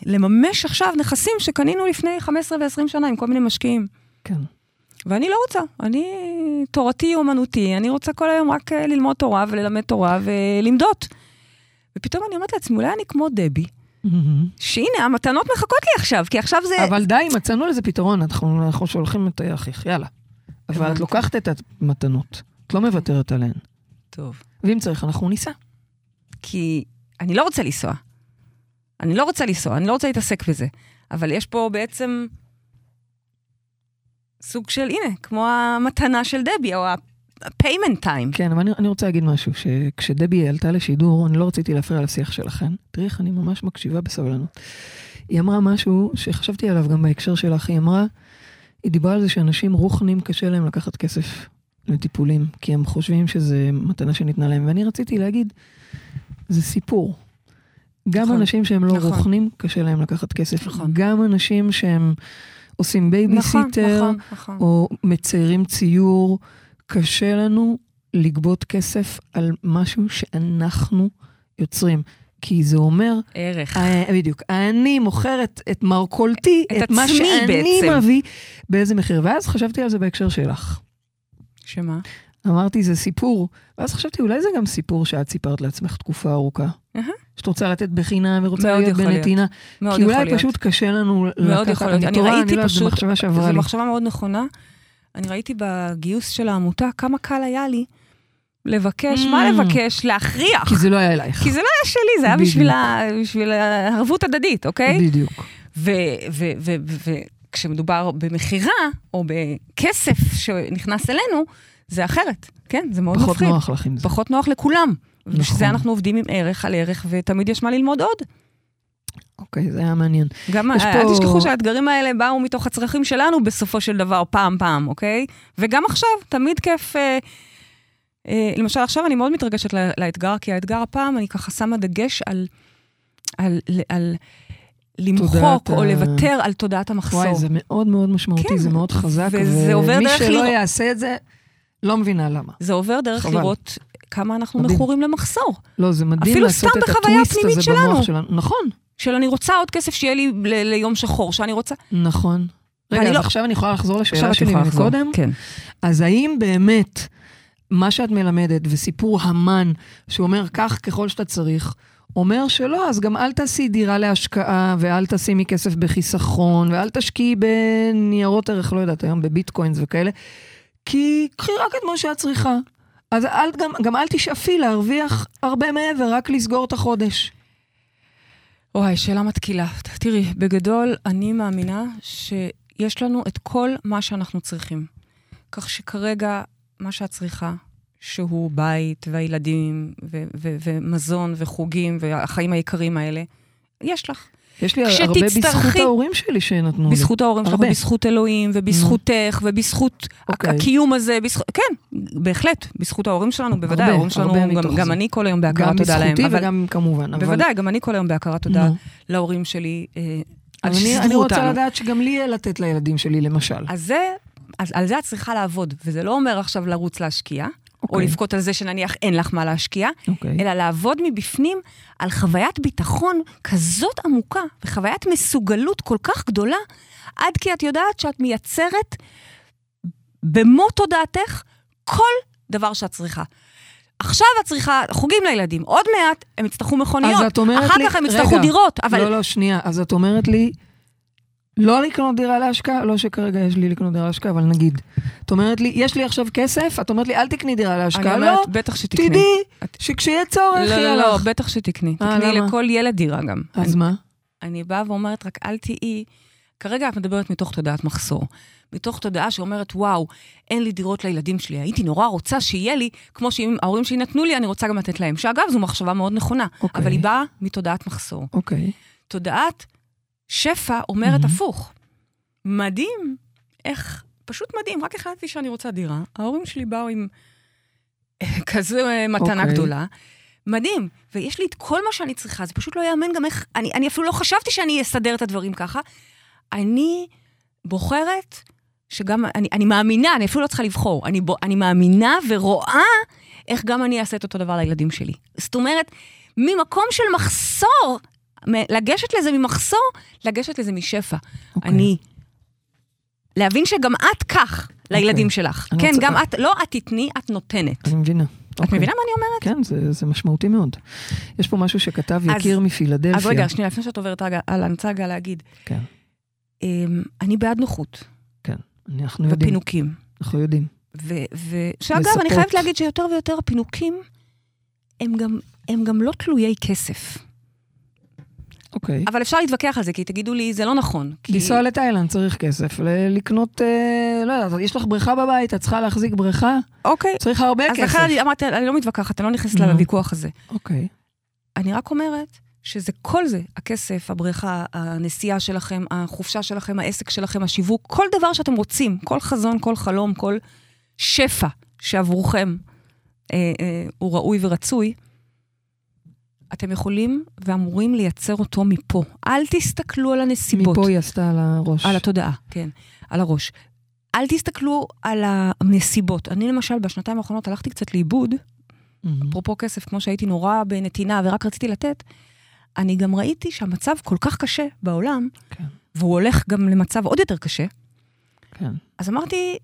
לממש עכשיו נכסים שקנינו לפני 15 ו-20 שנה עם כל מיני משקיעים. כן. ואני לא רוצה, אני תורתי אומנותי, אני רוצה כל היום רק אה, ללמוד תורה וללמד תורה ולמדות. ופתאום אני אומרת לעצמי, אולי אני כמו דבי, שהנה, המתנות מחכות לי עכשיו, כי עכשיו זה... אבל די, מצאנו לזה פתרון, אנחנו אנחנו שולחים את אחיך, יאללה. אבל את. לוקחת את המתנות, את לא מוותרת עליהן. טוב. ואם צריך, אנחנו ניסע. כי אני לא רוצה לנסוע. אני לא רוצה לנסוע, אני לא רוצה להתעסק בזה. אבל יש פה בעצם סוג של, הנה, כמו המתנה של דבי, או ה-payment time. כן, אבל אני, אני רוצה להגיד משהו, שכשדבי עלתה לשידור, אני לא רציתי להפריע לשיח שלכם. תראי איך אני ממש מקשיבה בסבלנות. היא אמרה משהו שחשבתי עליו גם בהקשר שלך, היא אמרה, היא דיברה על זה שאנשים רוחנים קשה להם לקחת כסף לטיפולים, כי הם חושבים שזה מתנה שניתנה להם, ואני רציתי להגיד, זה סיפור. גם נכון, אנשים שהם לא נכון. רוחנים, קשה להם לקחת כסף. נכון. גם אנשים שהם עושים נכון, בייביסיטר, נכון, נכון. או מציירים ציור, קשה לנו לגבות כסף על משהו שאנחנו יוצרים. כי זה אומר, ערך. אה, בדיוק, אני מוכרת את מרכולתי, את את, מה שאני בעצם. מביא, באיזה מחיר. ואז חשבתי על זה בהקשר שלך. שמה? אמרתי, זה סיפור. ואז חשבתי, אולי זה גם סיפור שאת סיפרת לעצמך תקופה ארוכה. אהה. שאת רוצה לתת בחינם ורוצה מאוד להיות יכול להיות. בנתינה. מאוד כי יכול אולי להיות. פשוט קשה לנו מאוד לקחת. יכול להיות. אני טועה, ראיתי לא יודעת, זו פשוט, זו. מחשבה מאוד נכונה. אני ראיתי בגיוס של העמותה כמה קל היה לי לבקש, מה Mm. לבקש? להכריח. כי זה לא היה אלייך. כי זה לא היה שלי, זה היה. בשביל ה- בשביל הערבות הדדית, אוקיי? בדיוק. וכשמדובר במכירה, או בכסף שנכנס אלינו, זה אחרת, כן? זה מאוד פחות מפחיד. נוח לך עם זה. פחות נוח לכולם. נכון. בשביל זה אנחנו עובדים עם ערך על ערך, ותמיד יש מה ללמוד עוד. אוקיי, זה היה מעניין. גם, יש אל פה- תשכחו שהאתגרים האלה באו מתוך הצרכים שלנו בסופו של דבר, פעם פעם, אוקיי? וגם עכשיו, תמיד כיף... אה, אה, למשל, עכשיו אני מאוד מתרגשת לה- לאתגר, כי האתגר הפעם, אני ככה שמה דגש על, על, על, על למחוק או ה- לוותר על תודעת המחסור. וואי, זה מאוד מאוד משמעותי, כן, זה מאוד חזק, וזה עובר ומי דרך שלא לראות- יעשה את זה, לא מבינה למה. זה עובר דרך חבל. לראות כמה אנחנו מדהים. מכורים למחסור. לא, זה מדהים לעשות את הטוויסט הזה במוח. שלנו. נכון, של אני רוצה עוד כסף שיהיה לי ל- ליום שחור, שאני רוצה... נכון. רגע, אז לא- עכשיו אני יכולה לחזור לשאלה שלי. מקודם? כן. אז האם באמת מה שאת מלמדת וסיפור המן שאומר כך ככל שאתה צריך, אומר שלא, אז גם אל תעשי דירה להשקעה, ואל תשימי כסף בחיסכון, ואל תשקיעי בניירות ערך, לא יודעת, היום בביטקוינס וכאלה, כי קחי רק את מה שאת צריכה. אז אל, גם, גם אל תשאפי להרוויח הרבה מעבר, רק לסגור את החודש. וואי, שאלה מתקילה. תראי, בגדול, אני מאמינה שיש לנו את כל מה שאנחנו צריכים. כך שכרגע, מה שאת צריכה, שהוא בית והילדים ו- ו- ומזון וחוגים והחיים היקרים האלה, יש לך. יש לי הרבה בזכות ההורים שלי שנתנו לי. בזכות ההורים שלך, הרבה. ובזכות אלוהים, ובזכותך, ובזכות אוקיי. הקיום הזה, בזכות... כן, בהחלט, בזכות ההורים שלנו, בוודאי, הרבה, ההורים שלנו, גם, גם. אני כל היום גם בהכרת תודה להם. בזכותי אבל- וגם כמובן. אבל- בוודאי, גם אני כל היום בהכרת תודה. להורים שלי, אה, על אבל אני, אני שסידרו רוצה אותנו. לדעת שגם לי יהיה לתת לילדים שלי, למשל. אז זה, אז על זה את צריכה לעבוד, וזה לא אומר עכשיו לרוץ להשקיע, או אוקיי. לבכות על זה שנניח אין לך מה להשקיע, אוקיי. אלא לעבוד מבפנים על חוויית ביטחון כזאת עמוקה, וחוויית מסוגלות כל כך גדולה, עד כי את יודעת שאת מייצרת במו תודעתך כל דבר שאת צריכה. עכשיו את צריכה חוגים לילדים, עוד מעט הם יצטרכו מכוניות, אחר לי... כך הם יצטרכו רגע, דירות, אבל לא, לא, שנייה. אז את אומרת לי, לא לקנות דירה להשקעה, לא שכרגע יש לי לקנות דירה להשקעה, אבל נגיד. את אומרת לי, יש לי עכשיו כסף, את אומרת לי, אל תקני דירה להשקעה. אומרת, לא, בטח שתקני. תדעי את- שכשיהיה צורך, לא, יהיה לא, לא, לך. בטח שתקני. אה, תקני למה? לכל ילד דירה גם. אז אני- מה? אני באה ואומרת, רק אל תהיי... כרגע את מדברת מתוך תודעת מחסור. מתוך תודעה שאומרת, וואו, אין לי דירות לילדים שלי, הייתי נורא רוצה שיהיה לי, כמו שאם ההורים שלי נתנו לי, אני רוצה גם לתת להם. שאגב, זו מחשבה מאוד נכונה, אוקיי. אבל היא באה מתודעת מחסור. אוקיי. תודעת שפע אומרת מהמם. הפוך. מדהים, איך, פשוט מדהים, רק החלטתי שאני רוצה דירה, ההורים שלי באו עם אה, כזו אה, מתנה אוקיי. גדולה. מדהים, ויש לי את כל מה שאני צריכה, זה פשוט לא יאמן גם איך, אני, אני אפילו לא חשבתי שאני אסדר את הדברים ככה. אני בוחרת שגם, אני, אני מאמינה, אני אפילו לא צריכה לבחור, אני, בו, אני מאמינה ורואה איך גם אני אעשה את אותו דבר לילדים שלי. זאת אומרת, ממקום של מחסור, לגשת לזה ממחסור, לגשת לזה משפע. אוקיי. אני... להבין שגם את כך לילדים שלך. אני כן, רוצה- גם את, לא את תתני, את נותנת. אני מבינה. את אוקיי. מבינה מה אני אומרת? כן, זה, זה משמעותי מאוד. יש פה משהו שכתב אז- יקיר מפילדלפיה. אז רגע, שנייה, לפני שאת עוברת הלאה, אני רוצה רגע להגיד. כן. אמ, אני בעד נוחות אנחנו יודעים. ופינוקים. אנחנו יודעים. ו- ו- שאגב, לספות. אני חייבת להגיד שיותר ויותר הפינוקים, הם גם, הם גם לא תלויי כסף. אוקיי. אבל אפשר להתווכח על זה, כי תגידו לי, זה לא נכון. כי... לנסוע לתאילנד צריך כסף, ל- לקנות, אה, לא יודעת, יש לך בריכה בבית, את צריכה להחזיק בריכה, אוקיי. צריך הרבה אז כסף. לכן אני אמרתי, אני לא מתווכחת, אני לא נכנסת נו. לוויכוח הזה. אוקיי. אני רק אומרת שזה כל זה, הכסף, הבריכה, הנסיעה שלכם, החופשה שלכם, העסק שלכם, השיווק, כל דבר שאתם רוצים, כל חזון, כל חלום, כל שפע שעבורכם אה, אה, הוא ראוי ורצוי, אתם יכולים ואמורים לייצר אותו מפה. אל תסתכלו על הנסיבות. מפה היא עשתה על הראש. על התודעה, כן, על הראש. אל תסתכלו על הנסיבות. אני למשל, בשנתיים האחרונות הלכתי קצת לאיבוד, מהמם. אפרופו כסף, כמו שהייתי נורא בנתינה ורק רציתי לתת, אני גם ראיתי שהמצב כל כך קשה בעולם, כן. והוא הולך גם למצב עוד יותר קשה, כן. אז אמרתי,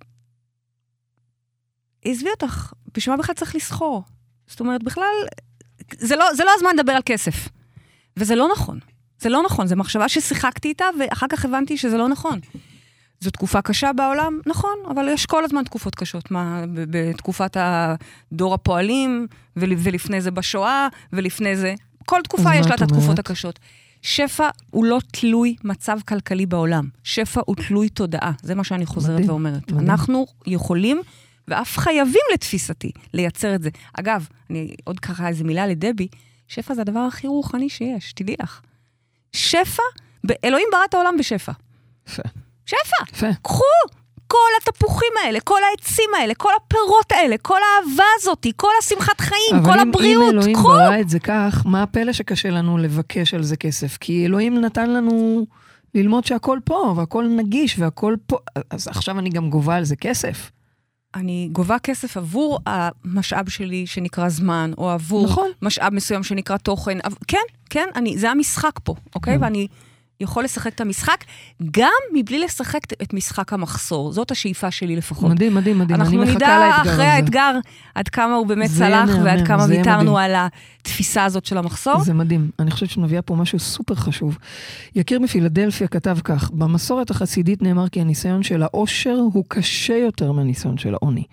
עזבי אותך, בשביל מה בכלל צריך לסחור? זאת אומרת, בכלל, זה לא, זה לא הזמן לדבר על כסף. וזה לא נכון. זה לא נכון, זו מחשבה ששיחקתי איתה, ואחר כך הבנתי שזה לא נכון. זו תקופה קשה בעולם, נכון, אבל יש כל הזמן תקופות קשות. מה, בתקופת דור הפועלים, ול, ולפני זה בשואה, ולפני זה... כל תקופה יש לה את את התקופות אומרת? הקשות. שפע הוא לא תלוי מצב כלכלי בעולם. שפע הוא תלוי תודעה. זה מה שאני חוזרת מדהים, ואומרת. מדהים. אנחנו יכולים, ואף חייבים לתפיסתי, לייצר את זה. אגב, אני עוד ככה איזה מילה לדבי, שפע זה הדבר הכי רוחני שיש, תדעי לך. שפע, אלוהים ברא את העולם בשפע. שפע! יפה. קחו כל התפוחים האלה, כל העצים האלה, כל הפירות האלה, כל האהבה הזאת, כל השמחת חיים, כל אבל אם, הבריאות, אם אלוהים קחו! ברא את זה כך, מה הפלא שקשה לנו לבקש על זה כסף? כי אלוהים נתן לנו ללמוד שהכל פה, והכל נגיש, והכל פה, אז עכשיו אני גם גובה על זה כסף. אני גובה כסף עבור המשאב שלי שנקרא זמן, או עבור נכון. משאב מסוים שנקרא תוכן. כן, כן, אני, זה המשחק פה, אוקיי? כן. ואני יכול לשחק את המשחק, גם מבלי לשחק את משחק המחסור. זאת השאיפה שלי לפחות. מדהים, מדהים, מדהים. אני אנחנו מחכה נדע לאתגר אחרי הזה. האתגר עד כמה הוא באמת צלח, ועד מהמם, כמה ויתרנו. על התפיסה הזאת של המחסור. זה מדהים. אני חושבת שמביאה פה משהו סופר חשוב. יקיר מפילדלפיה כתב כך, במסורת החסידית נאמר כי הניסיון של העושר הוא קשה יותר מהניסיון של העוני.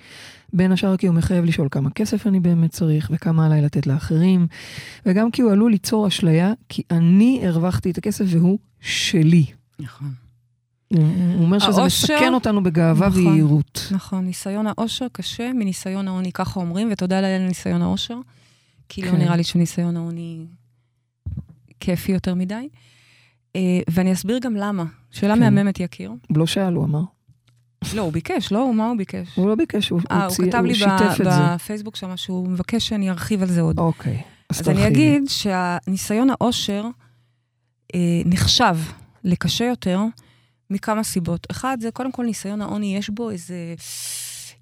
בין השאר כי הוא מחייב לשאול כמה כסף אני באמת צריך וכמה עליי לתת לאחרים, וגם כי הוא עלול ליצור אשליה כי אני הרווחתי את הכסף והוא שלי. נכון. הוא הוא אומר שזה העושר- מסכן אותנו בגאווה נכון. ויהירות. נכון, ניסיון העושר קשה מניסיון העוני, ככה אומרים, ותודה לאל על ניסיון העושר, כי לא כן. נראה לי שניסיון העוני כיפי יותר מדי. אה, ואני אסביר גם למה. שאלה כן. מהממת, יקיר. לא שאל, הוא אמר. לא, הוא ביקש, לא? מה הוא ביקש? הוא לא ביקש, הוא, אה, הוא, הוא צי- כתב הוא לי שיתף את זה. בפייסבוק שם שהוא מבקש שאני ארחיב על זה עוד. אוקיי, אז אז אני. אגיד שהניסיון העושר אה, נחשב לקשה יותר מכמה סיבות. אחד, זה קודם כל ניסיון העוני, יש בו איזה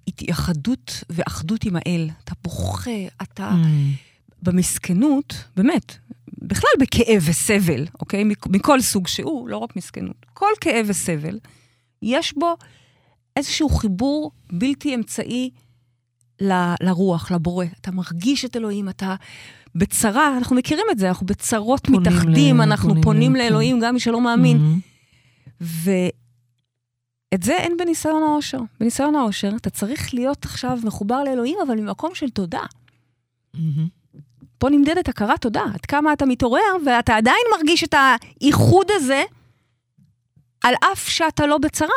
התייחדות ואחדות עם האל. אתה בוכה, אתה Mm, במסכנות, באמת, בכלל בכאב וסבל, אוקיי? מכ- מכל סוג שהוא, לא רק מסכנות. כל כאב וסבל, יש בו איזשהו חיבור בלתי אמצעי ל- לרוח, לבורא. אתה מרגיש את אלוהים, אתה בצרה, אנחנו מכירים את זה, אנחנו בצרות מתאחדים, ל- אנחנו פונים פונים לאלוהים, גם מי שלא מאמין. מהמם. ואת זה אין בניסיון העושר. בניסיון העושר אתה צריך להיות עכשיו מחובר לאלוהים, אבל ממקום של תודה. מהמם. פה נמדדת הכרת תודה, עד כמה אתה מתעורר, ואתה עדיין מרגיש את האיחוד הזה, על אף שאתה לא בצרה.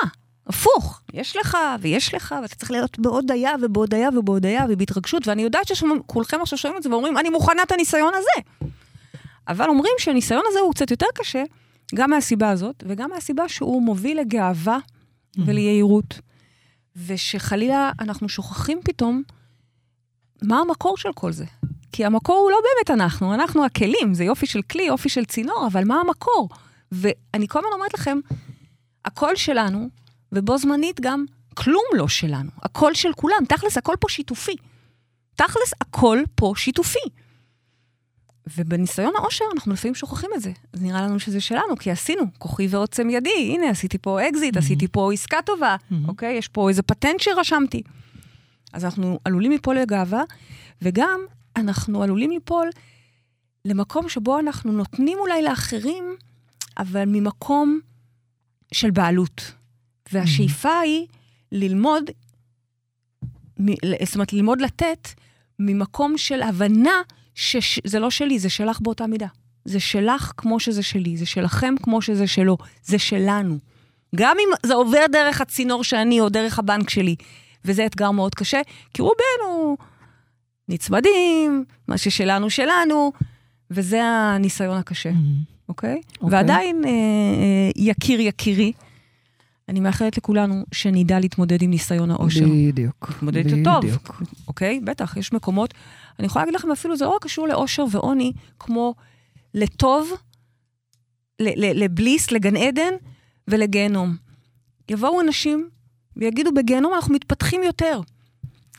הפוך, יש לך ויש לך, ואתה צריך להיות בהודיה ובהודיה ובהודיה ובהתרגשות, ואני יודעת שכולכם עכשיו שומעים את זה ואומרים, אני מוכנה את הניסיון הזה. אבל אומרים שהניסיון הזה הוא קצת יותר קשה, גם מהסיבה הזאת, וגם מהסיבה שהוא מוביל לגאווה וליהירות. ושחלילה אנחנו שוכחים פתאום מה המקור של כל זה. כי המקור הוא לא באמת אנחנו, אנחנו הכלים, זה יופי של כלי, יופי של צינור, אבל מה המקור? ואני כל הזמן אומרת לכם, הכל שלנו, ובו זמנית גם כלום לא שלנו, הכל של כולם, תכלס הכל פה שיתופי. תכלס הכל פה שיתופי. ובניסיון העושר אנחנו לפעמים שוכחים את זה. אז נראה לנו שזה שלנו, כי עשינו, כוחי ועוצם ידי, הנה, עשיתי פה אקזיט, Mhm. עשיתי פה עסקה טובה, Mhm. אוקיי? יש פה איזה פטנט שרשמתי. אז אנחנו עלולים ליפול לגאווה, וגם אנחנו עלולים ליפול למקום שבו אנחנו נותנים אולי לאחרים, אבל ממקום של בעלות. והשאיפה היא ללמוד, זאת אומרת, ללמוד לתת ממקום של הבנה שזה לא שלי, זה שלך באותה מידה. זה שלך כמו שזה שלי, זה שלכם כמו שזה שלו, זה שלנו. גם אם זה עובר דרך הצינור שאני או דרך הבנק שלי, וזה אתגר מאוד קשה, כי רובנו נצמדים, מה ששלנו שלנו, וזה הניסיון הקשה, מהמם. אוקיי? אוקיי. ועדיין, אה, אה, יקיר יקירי, אני מאחלת לכולנו שנדע להתמודד עם ניסיון העושר. בדיוק. להתמודד איתו טוב. אוקיי? בטח, יש מקומות, אני יכולה להגיד לכם אפילו, זה לא רק קשור לאושר ועוני, כמו לטוב, לבליס, לגן עדן ולגיהנום. יבואו אנשים ויגידו, בגיהנום אנחנו מתפתחים יותר.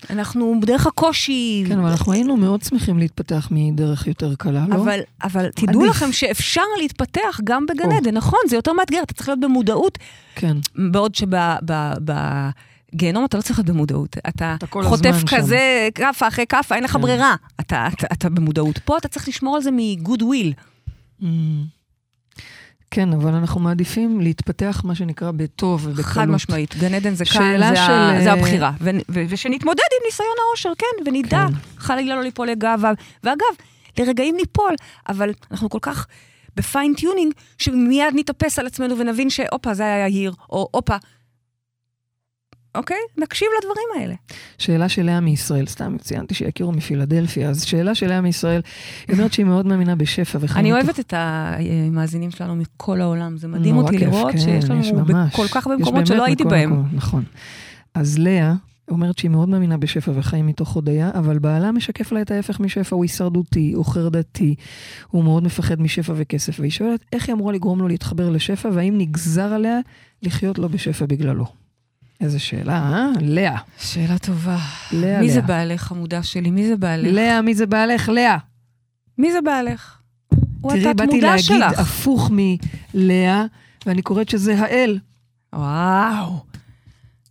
אנחנו בדרך הקושי, כן, אבל אנחנו היינו מאוד שמחים להתפתח מדרך יותר קלה, לא? אבל, אבל תדעו עדיף. לכם שאפשר להתפתח גם בגן. עדן, נכון, זה יותר מאתגר, אתה צריך להיות במודעות, כן. בעוד שבגיהנום אתה לא צריך להיות במודעות. אתה, אתה כל חוטף שם. כזה כאפה אחרי כאפה, אין לך כן. ברירה. אתה, אתה, אתה במודעות. פה אתה צריך לשמור על זה מגוד וויל. Mm. כן, אבל אנחנו מעדיפים להתפתח, מה שנקרא, בטוב ובקלות. חד משמעית. גן עדן זה כאן, זה, של, ה, זה אה, הבחירה. ו, ו, ושנתמודד עם ניסיון העושר, כן, ונדע כן. חלילה לא ליפול לגאווה. ואגב, לרגעים ניפול, אבל אנחנו כל כך ב fine tuning, שמיד נתאפס על עצמנו ונבין שהופה, זה היה יהיר, או הופה. אוקיי? נקשיב לדברים האלה. שאלה של לאה מישראל, סתם ציינתי שיכירו מפילדלפיה, אז שאלה של לאה מישראל, היא אומרת שהיא מאוד מאמינה בשפע וחיים. אני אוהבת את המאזינים שלנו מכל העולם, זה מדהים אותי כיף, לראות כן, שיש יש לנו ממש. בכל כך הרבה מקומות שלא הייתי בהם. מקום, נכון. אז לאה אומרת שהיא מאוד מאמינה בשפע וחיים מתוך הודיה, אבל בעלה משקף לה את ההפך משפע, הוא הישרדותי, הוא חרדתי, הוא מאוד מפחד משפע וכסף, והיא שואלת איך היא אמורה לגרום לו להתחבר לשפע, והאם נגזר עליה לחיות לא בשפע בגללו. איזה שאלה, אה? לאה. שאלה טובה. לאה, מי לאה. זה בעלך, חמודה שלי? מי זה בעלך? לאה, מי זה בעלך? לאה. מי זה בעלך? הוא תראי, באתי התת-מודע להגיד שלך. הפוך מלאה, ואני קוראת שזה האל. וואו,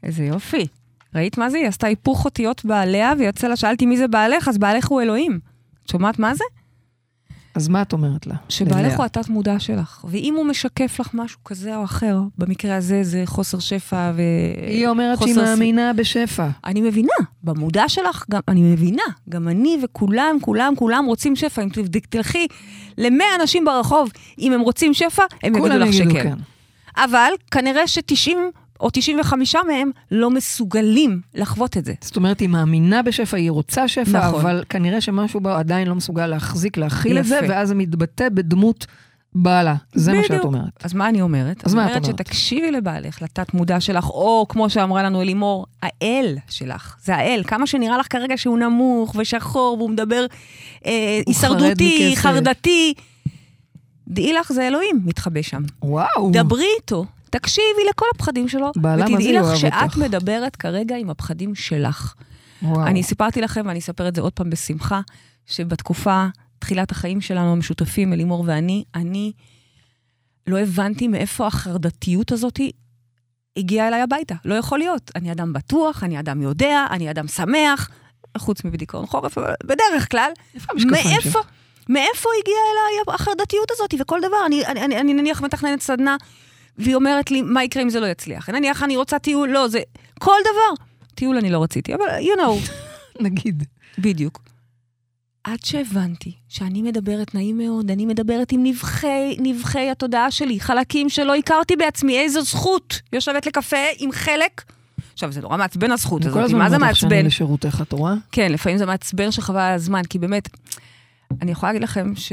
איזה יופי. ראית מה זה? היא עשתה היפוך אותיות בעליה, ויוצא לה, שאלתי מי זה בעלך, אז בעלך הוא אלוהים. את שומעת מה זה? אז מה את אומרת לה? שבעלך? הוא התת-מודע שלך. ואם הוא משקף לך משהו כזה או אחר, במקרה הזה זה חוסר שפע ו... היא אומרת שהיא מאמינה בשפע. אני מבינה, במודע שלך, גם, אני מבינה, גם אני וכולם, כולם, כולם רוצים שפע. אם תלכי למאה אנשים ברחוב, אם הם רוצים שפע, הם יגידו לך שכן. כן. אבל כנראה ש-90 או 95 מהם לא מסוגלים לחוות את זה. זאת אומרת, היא מאמינה בשפע, היא רוצה שפע, נכון. אבל כנראה שמשהו בה עדיין לא מסוגל להחזיק, להכיל את זה, יפה. ואז זה מתבטא בדמות בעלה. זה מה שאת בדיוק. אומרת. אז מה אני אומרת? אז מה את אני אומרת אומרת? שתקשיבי לבעלך, לתת מודע שלך, או כמו שאמרה לנו אלימור, האל שלך. זה האל. כמה שנראה לך כרגע שהוא נמוך ושחור, והוא מדבר אה, חרד הישרדותי, מכסף. חרדתי. דעי לך, זה אלוהים מתחבא שם. וואו. דברי איתו, תקשיבי לכל הפחדים שלו, ותדעי לך שאת אותך? מדברת כרגע עם הפחדים שלך. וואו. אני סיפרתי לכם, ואני אספר את זה עוד פעם בשמחה, שבתקופה, תחילת החיים שלנו, המשותפים, אלימור ואני, אני לא הבנתי מאיפה החרדתיות הזאת הגיעה אליי הביתה. לא יכול להיות. אני אדם בטוח, אני אדם יודע, אני אדם שמח, חוץ מבדיכאון חורף, אבל בדרך כלל. מאיפה? מאיפה הגיעה אליי החרדתיות הזאת? וכל דבר, אני, אני, אני, אני נניח מתכננת סדנה, והיא אומרת לי, מה יקרה אם זה לא יצליח? נניח אני רוצה טיול, לא, זה... כל דבר. טיול אני לא רציתי, אבל you know, נגיד. בדיוק. עד שהבנתי שאני מדברת, נעים מאוד, אני מדברת עם נבחי, נבחי התודעה שלי, חלקים שלא הכרתי בעצמי, איזו זכות. יושבת לקפה עם חלק. עכשיו, זה נורא מעצבן הזכות אני כל הזאת, הזמן מה זה אומרת לך שאני מעצבן? לשירותך, את רואה? כן, לפעמים זה מעצבן שחבל על הזמן, כי באמת, אני יכולה להגיד לכם ש...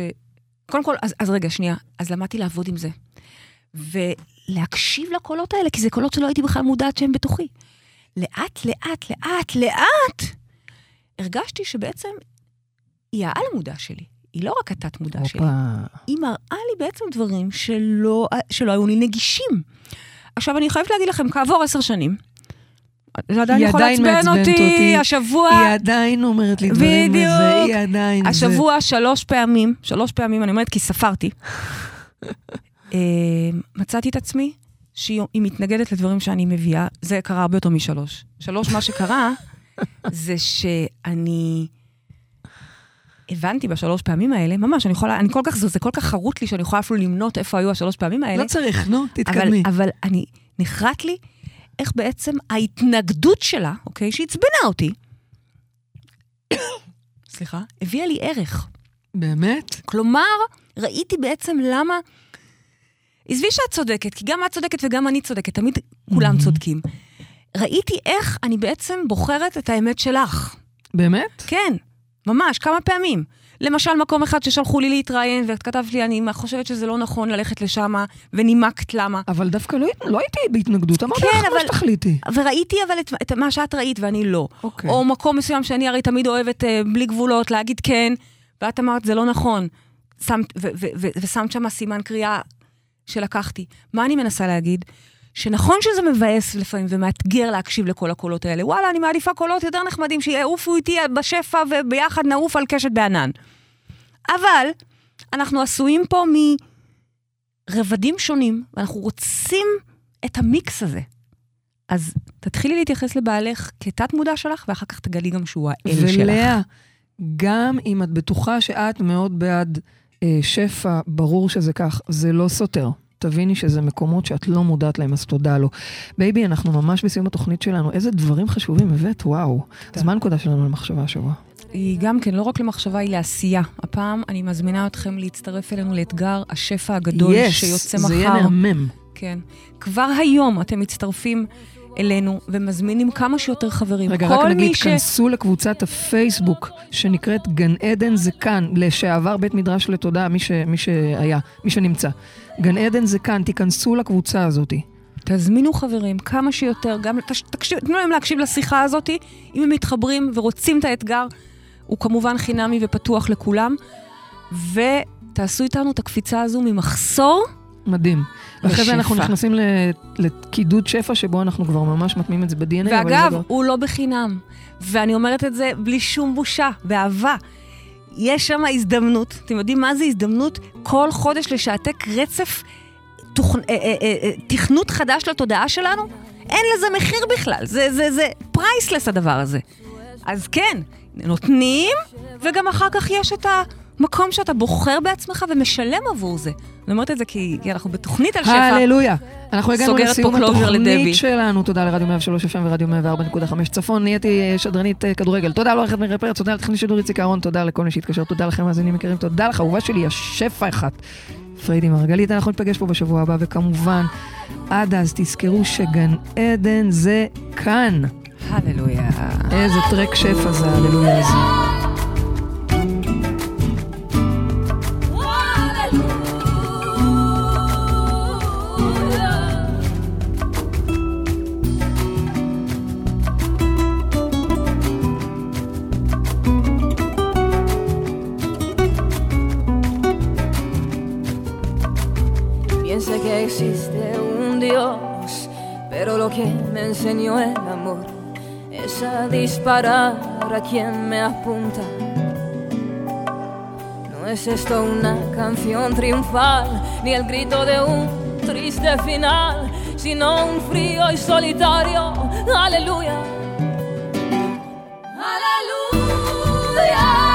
קודם כל, אז, אז רגע, שנייה, אז למדתי לעבוד עם זה. ולהקשיב לקולות האלה, כי זה קולות שלא הייתי בכלל מודעת שהם בתוכי. לאט, לאט, לאט, לאט, הרגשתי שבעצם היא העל מודע שלי. היא לא רק התת מודע שלי. היא מראה לי בעצם דברים שלא, שלא היו לי נגישים. עכשיו, אני חייבת להגיד לכם, כעבור עשר שנים, זה עדיין יכול לעצבן אותי, אותי. השבוע... היא עדיין אומרת לי דברים בדיוק. וזה, היא עדיין זה. השבוע שלוש פעמים, שלוש פעמים, אני אומרת כי ספרתי, מצאתי את עצמי שהיא היא מתנגדת לדברים שאני מביאה, זה קרה הרבה יותר משלוש. שלוש, מה שקרה, זה שאני הבנתי בשלוש פעמים האלה, ממש, אני יכולה, אני כל כך, זה כל כך חרוט לי שאני יכולה אפילו למנות איפה היו השלוש פעמים האלה. לא צריך, נו, אבל, תתקדמי. אבל אני, נחרט לי איך בעצם ההתנגדות שלה, אוקיי, שעצבנה אותי, סליחה, הביאה לי ערך. באמת? כלומר, ראיתי בעצם למה... עזבי שאת צודקת, כי גם את צודקת וגם אני צודקת, תמיד כולם Mhm. צודקים. ראיתי איך אני בעצם בוחרת את האמת שלך. באמת? כן, ממש, כמה פעמים. למשל, מקום אחד ששלחו לי להתראיין, ואת כתבת לי, אני חושבת שזה לא נכון ללכת לשם, ונימקת למה. אבל דווקא לא, לא הייתי בהתנגדות, אמרתי כן, לך מה אבל- שתחליטי. וראיתי אבל את, את מה שאת ראית ואני לא. אוקיי. או מקום מסוים שאני הרי תמיד אוהבת אה, בלי גבולות, להגיד כן, ואת אמרת, זה לא נכון. שמת, ושמת שם סימן קריאה שלקחתי. מה אני מנסה להגיד? שנכון שזה מבאס לפעמים ומאתגר להקשיב לכל הקולות האלה. וואלה, אני מעדיפה קולות יותר נחמדים, שיעופו איתי בשפע וביחד נעוף על קשת בענן. אבל אנחנו עשויים פה מרבדים שונים, ואנחנו רוצים את המיקס הזה. אז תתחילי להתייחס לבעלך כתת מודע שלך, ואחר כך תגלי גם שהוא האל שלך. ולאה, גם אם את בטוחה שאת מאוד בעד שפע, ברור שזה כך, זה לא סותר. תביני שזה מקומות שאת לא מודעת להם, אז תודה לו. בייבי, אנחנו ממש בסיום התוכנית שלנו. איזה דברים חשובים הבאת, וואו. אז מה הנקודה שלנו למחשבה השבוע? היא גם כן, לא רק למחשבה, היא לעשייה. הפעם אני מזמינה אתכם להצטרף אלינו לאתגר השפע הגדול Yes, שיוצא זה מחר. יהיה מהמם. כן. כבר היום אתם מצטרפים אלינו ומזמינים כמה שיותר חברים. רגע, רק נגיד, ש... כנסו לקבוצת הפייסבוק שנקראת גן עדן זה כאן, לשעבר בית מדרש לתודה, מי, ש, מי שהיה, מי שנמצא. גן עדן זה כאן, תיכנסו לקבוצה הזאת. תזמינו חברים כמה שיותר, גם תש- תקשיב, תנו להם להקשיב לשיחה הזאת, אם הם מתחברים ורוצים את האתגר, הוא כמובן חינמי ופתוח לכולם, ותעשו איתנו את הקפיצה הזו ממחסור מדהים. ואחרי זה. אנחנו נכנסים לקידוד שפע, שבו אנחנו כבר ממש מטמיעים את זה ב-DNA. ואגב, לא- הוא לא בחינם. ואני אומרת את זה בלי שום בושה, באהבה. יש שם הזדמנות, אתם יודעים מה זה הזדמנות? כל חודש לשעתק רצף, תוכ... אה, אה, אה, תכנות חדש לתודעה שלנו? אין לזה מחיר בכלל, זה, זה, זה פרייסלס הדבר הזה. אז כן, נותנים, וגם אחר כך יש את המקום שאתה בוחר בעצמך ומשלם עבור זה. אני אומרת את זה כי, כי אנחנו בתוכנית על שפע. הללויה. אנחנו הגענו לסיום. התוכנית שלנו. תודה לרדיו 103 FM ורדיו 104.5 צפון. נהייתי אה, שדרנית אה, כדורגל. תודה לעורכת מירי פרץ, תודה לטכנית שידור איציק אהרון, תודה לכל מי שהתקשר, תודה לכם מאזינים יקרים, תודה לך, אהובה שלי, השפע אחת. פריידי מרגלית, אנחנו ניפגש פה בשבוע הבא, וכמובן, עד אז תזכרו שגן עדן זה כאן. הללויה. איזה טרק שפע זה, הללויה הזה. que existe un Dios, pero lo que me enseñó el amor es a disparar a quien me apunta. No es esto una canción triunfal, ni el grito de un triste final, sino un frío y solitario. Aleluya. Aleluya.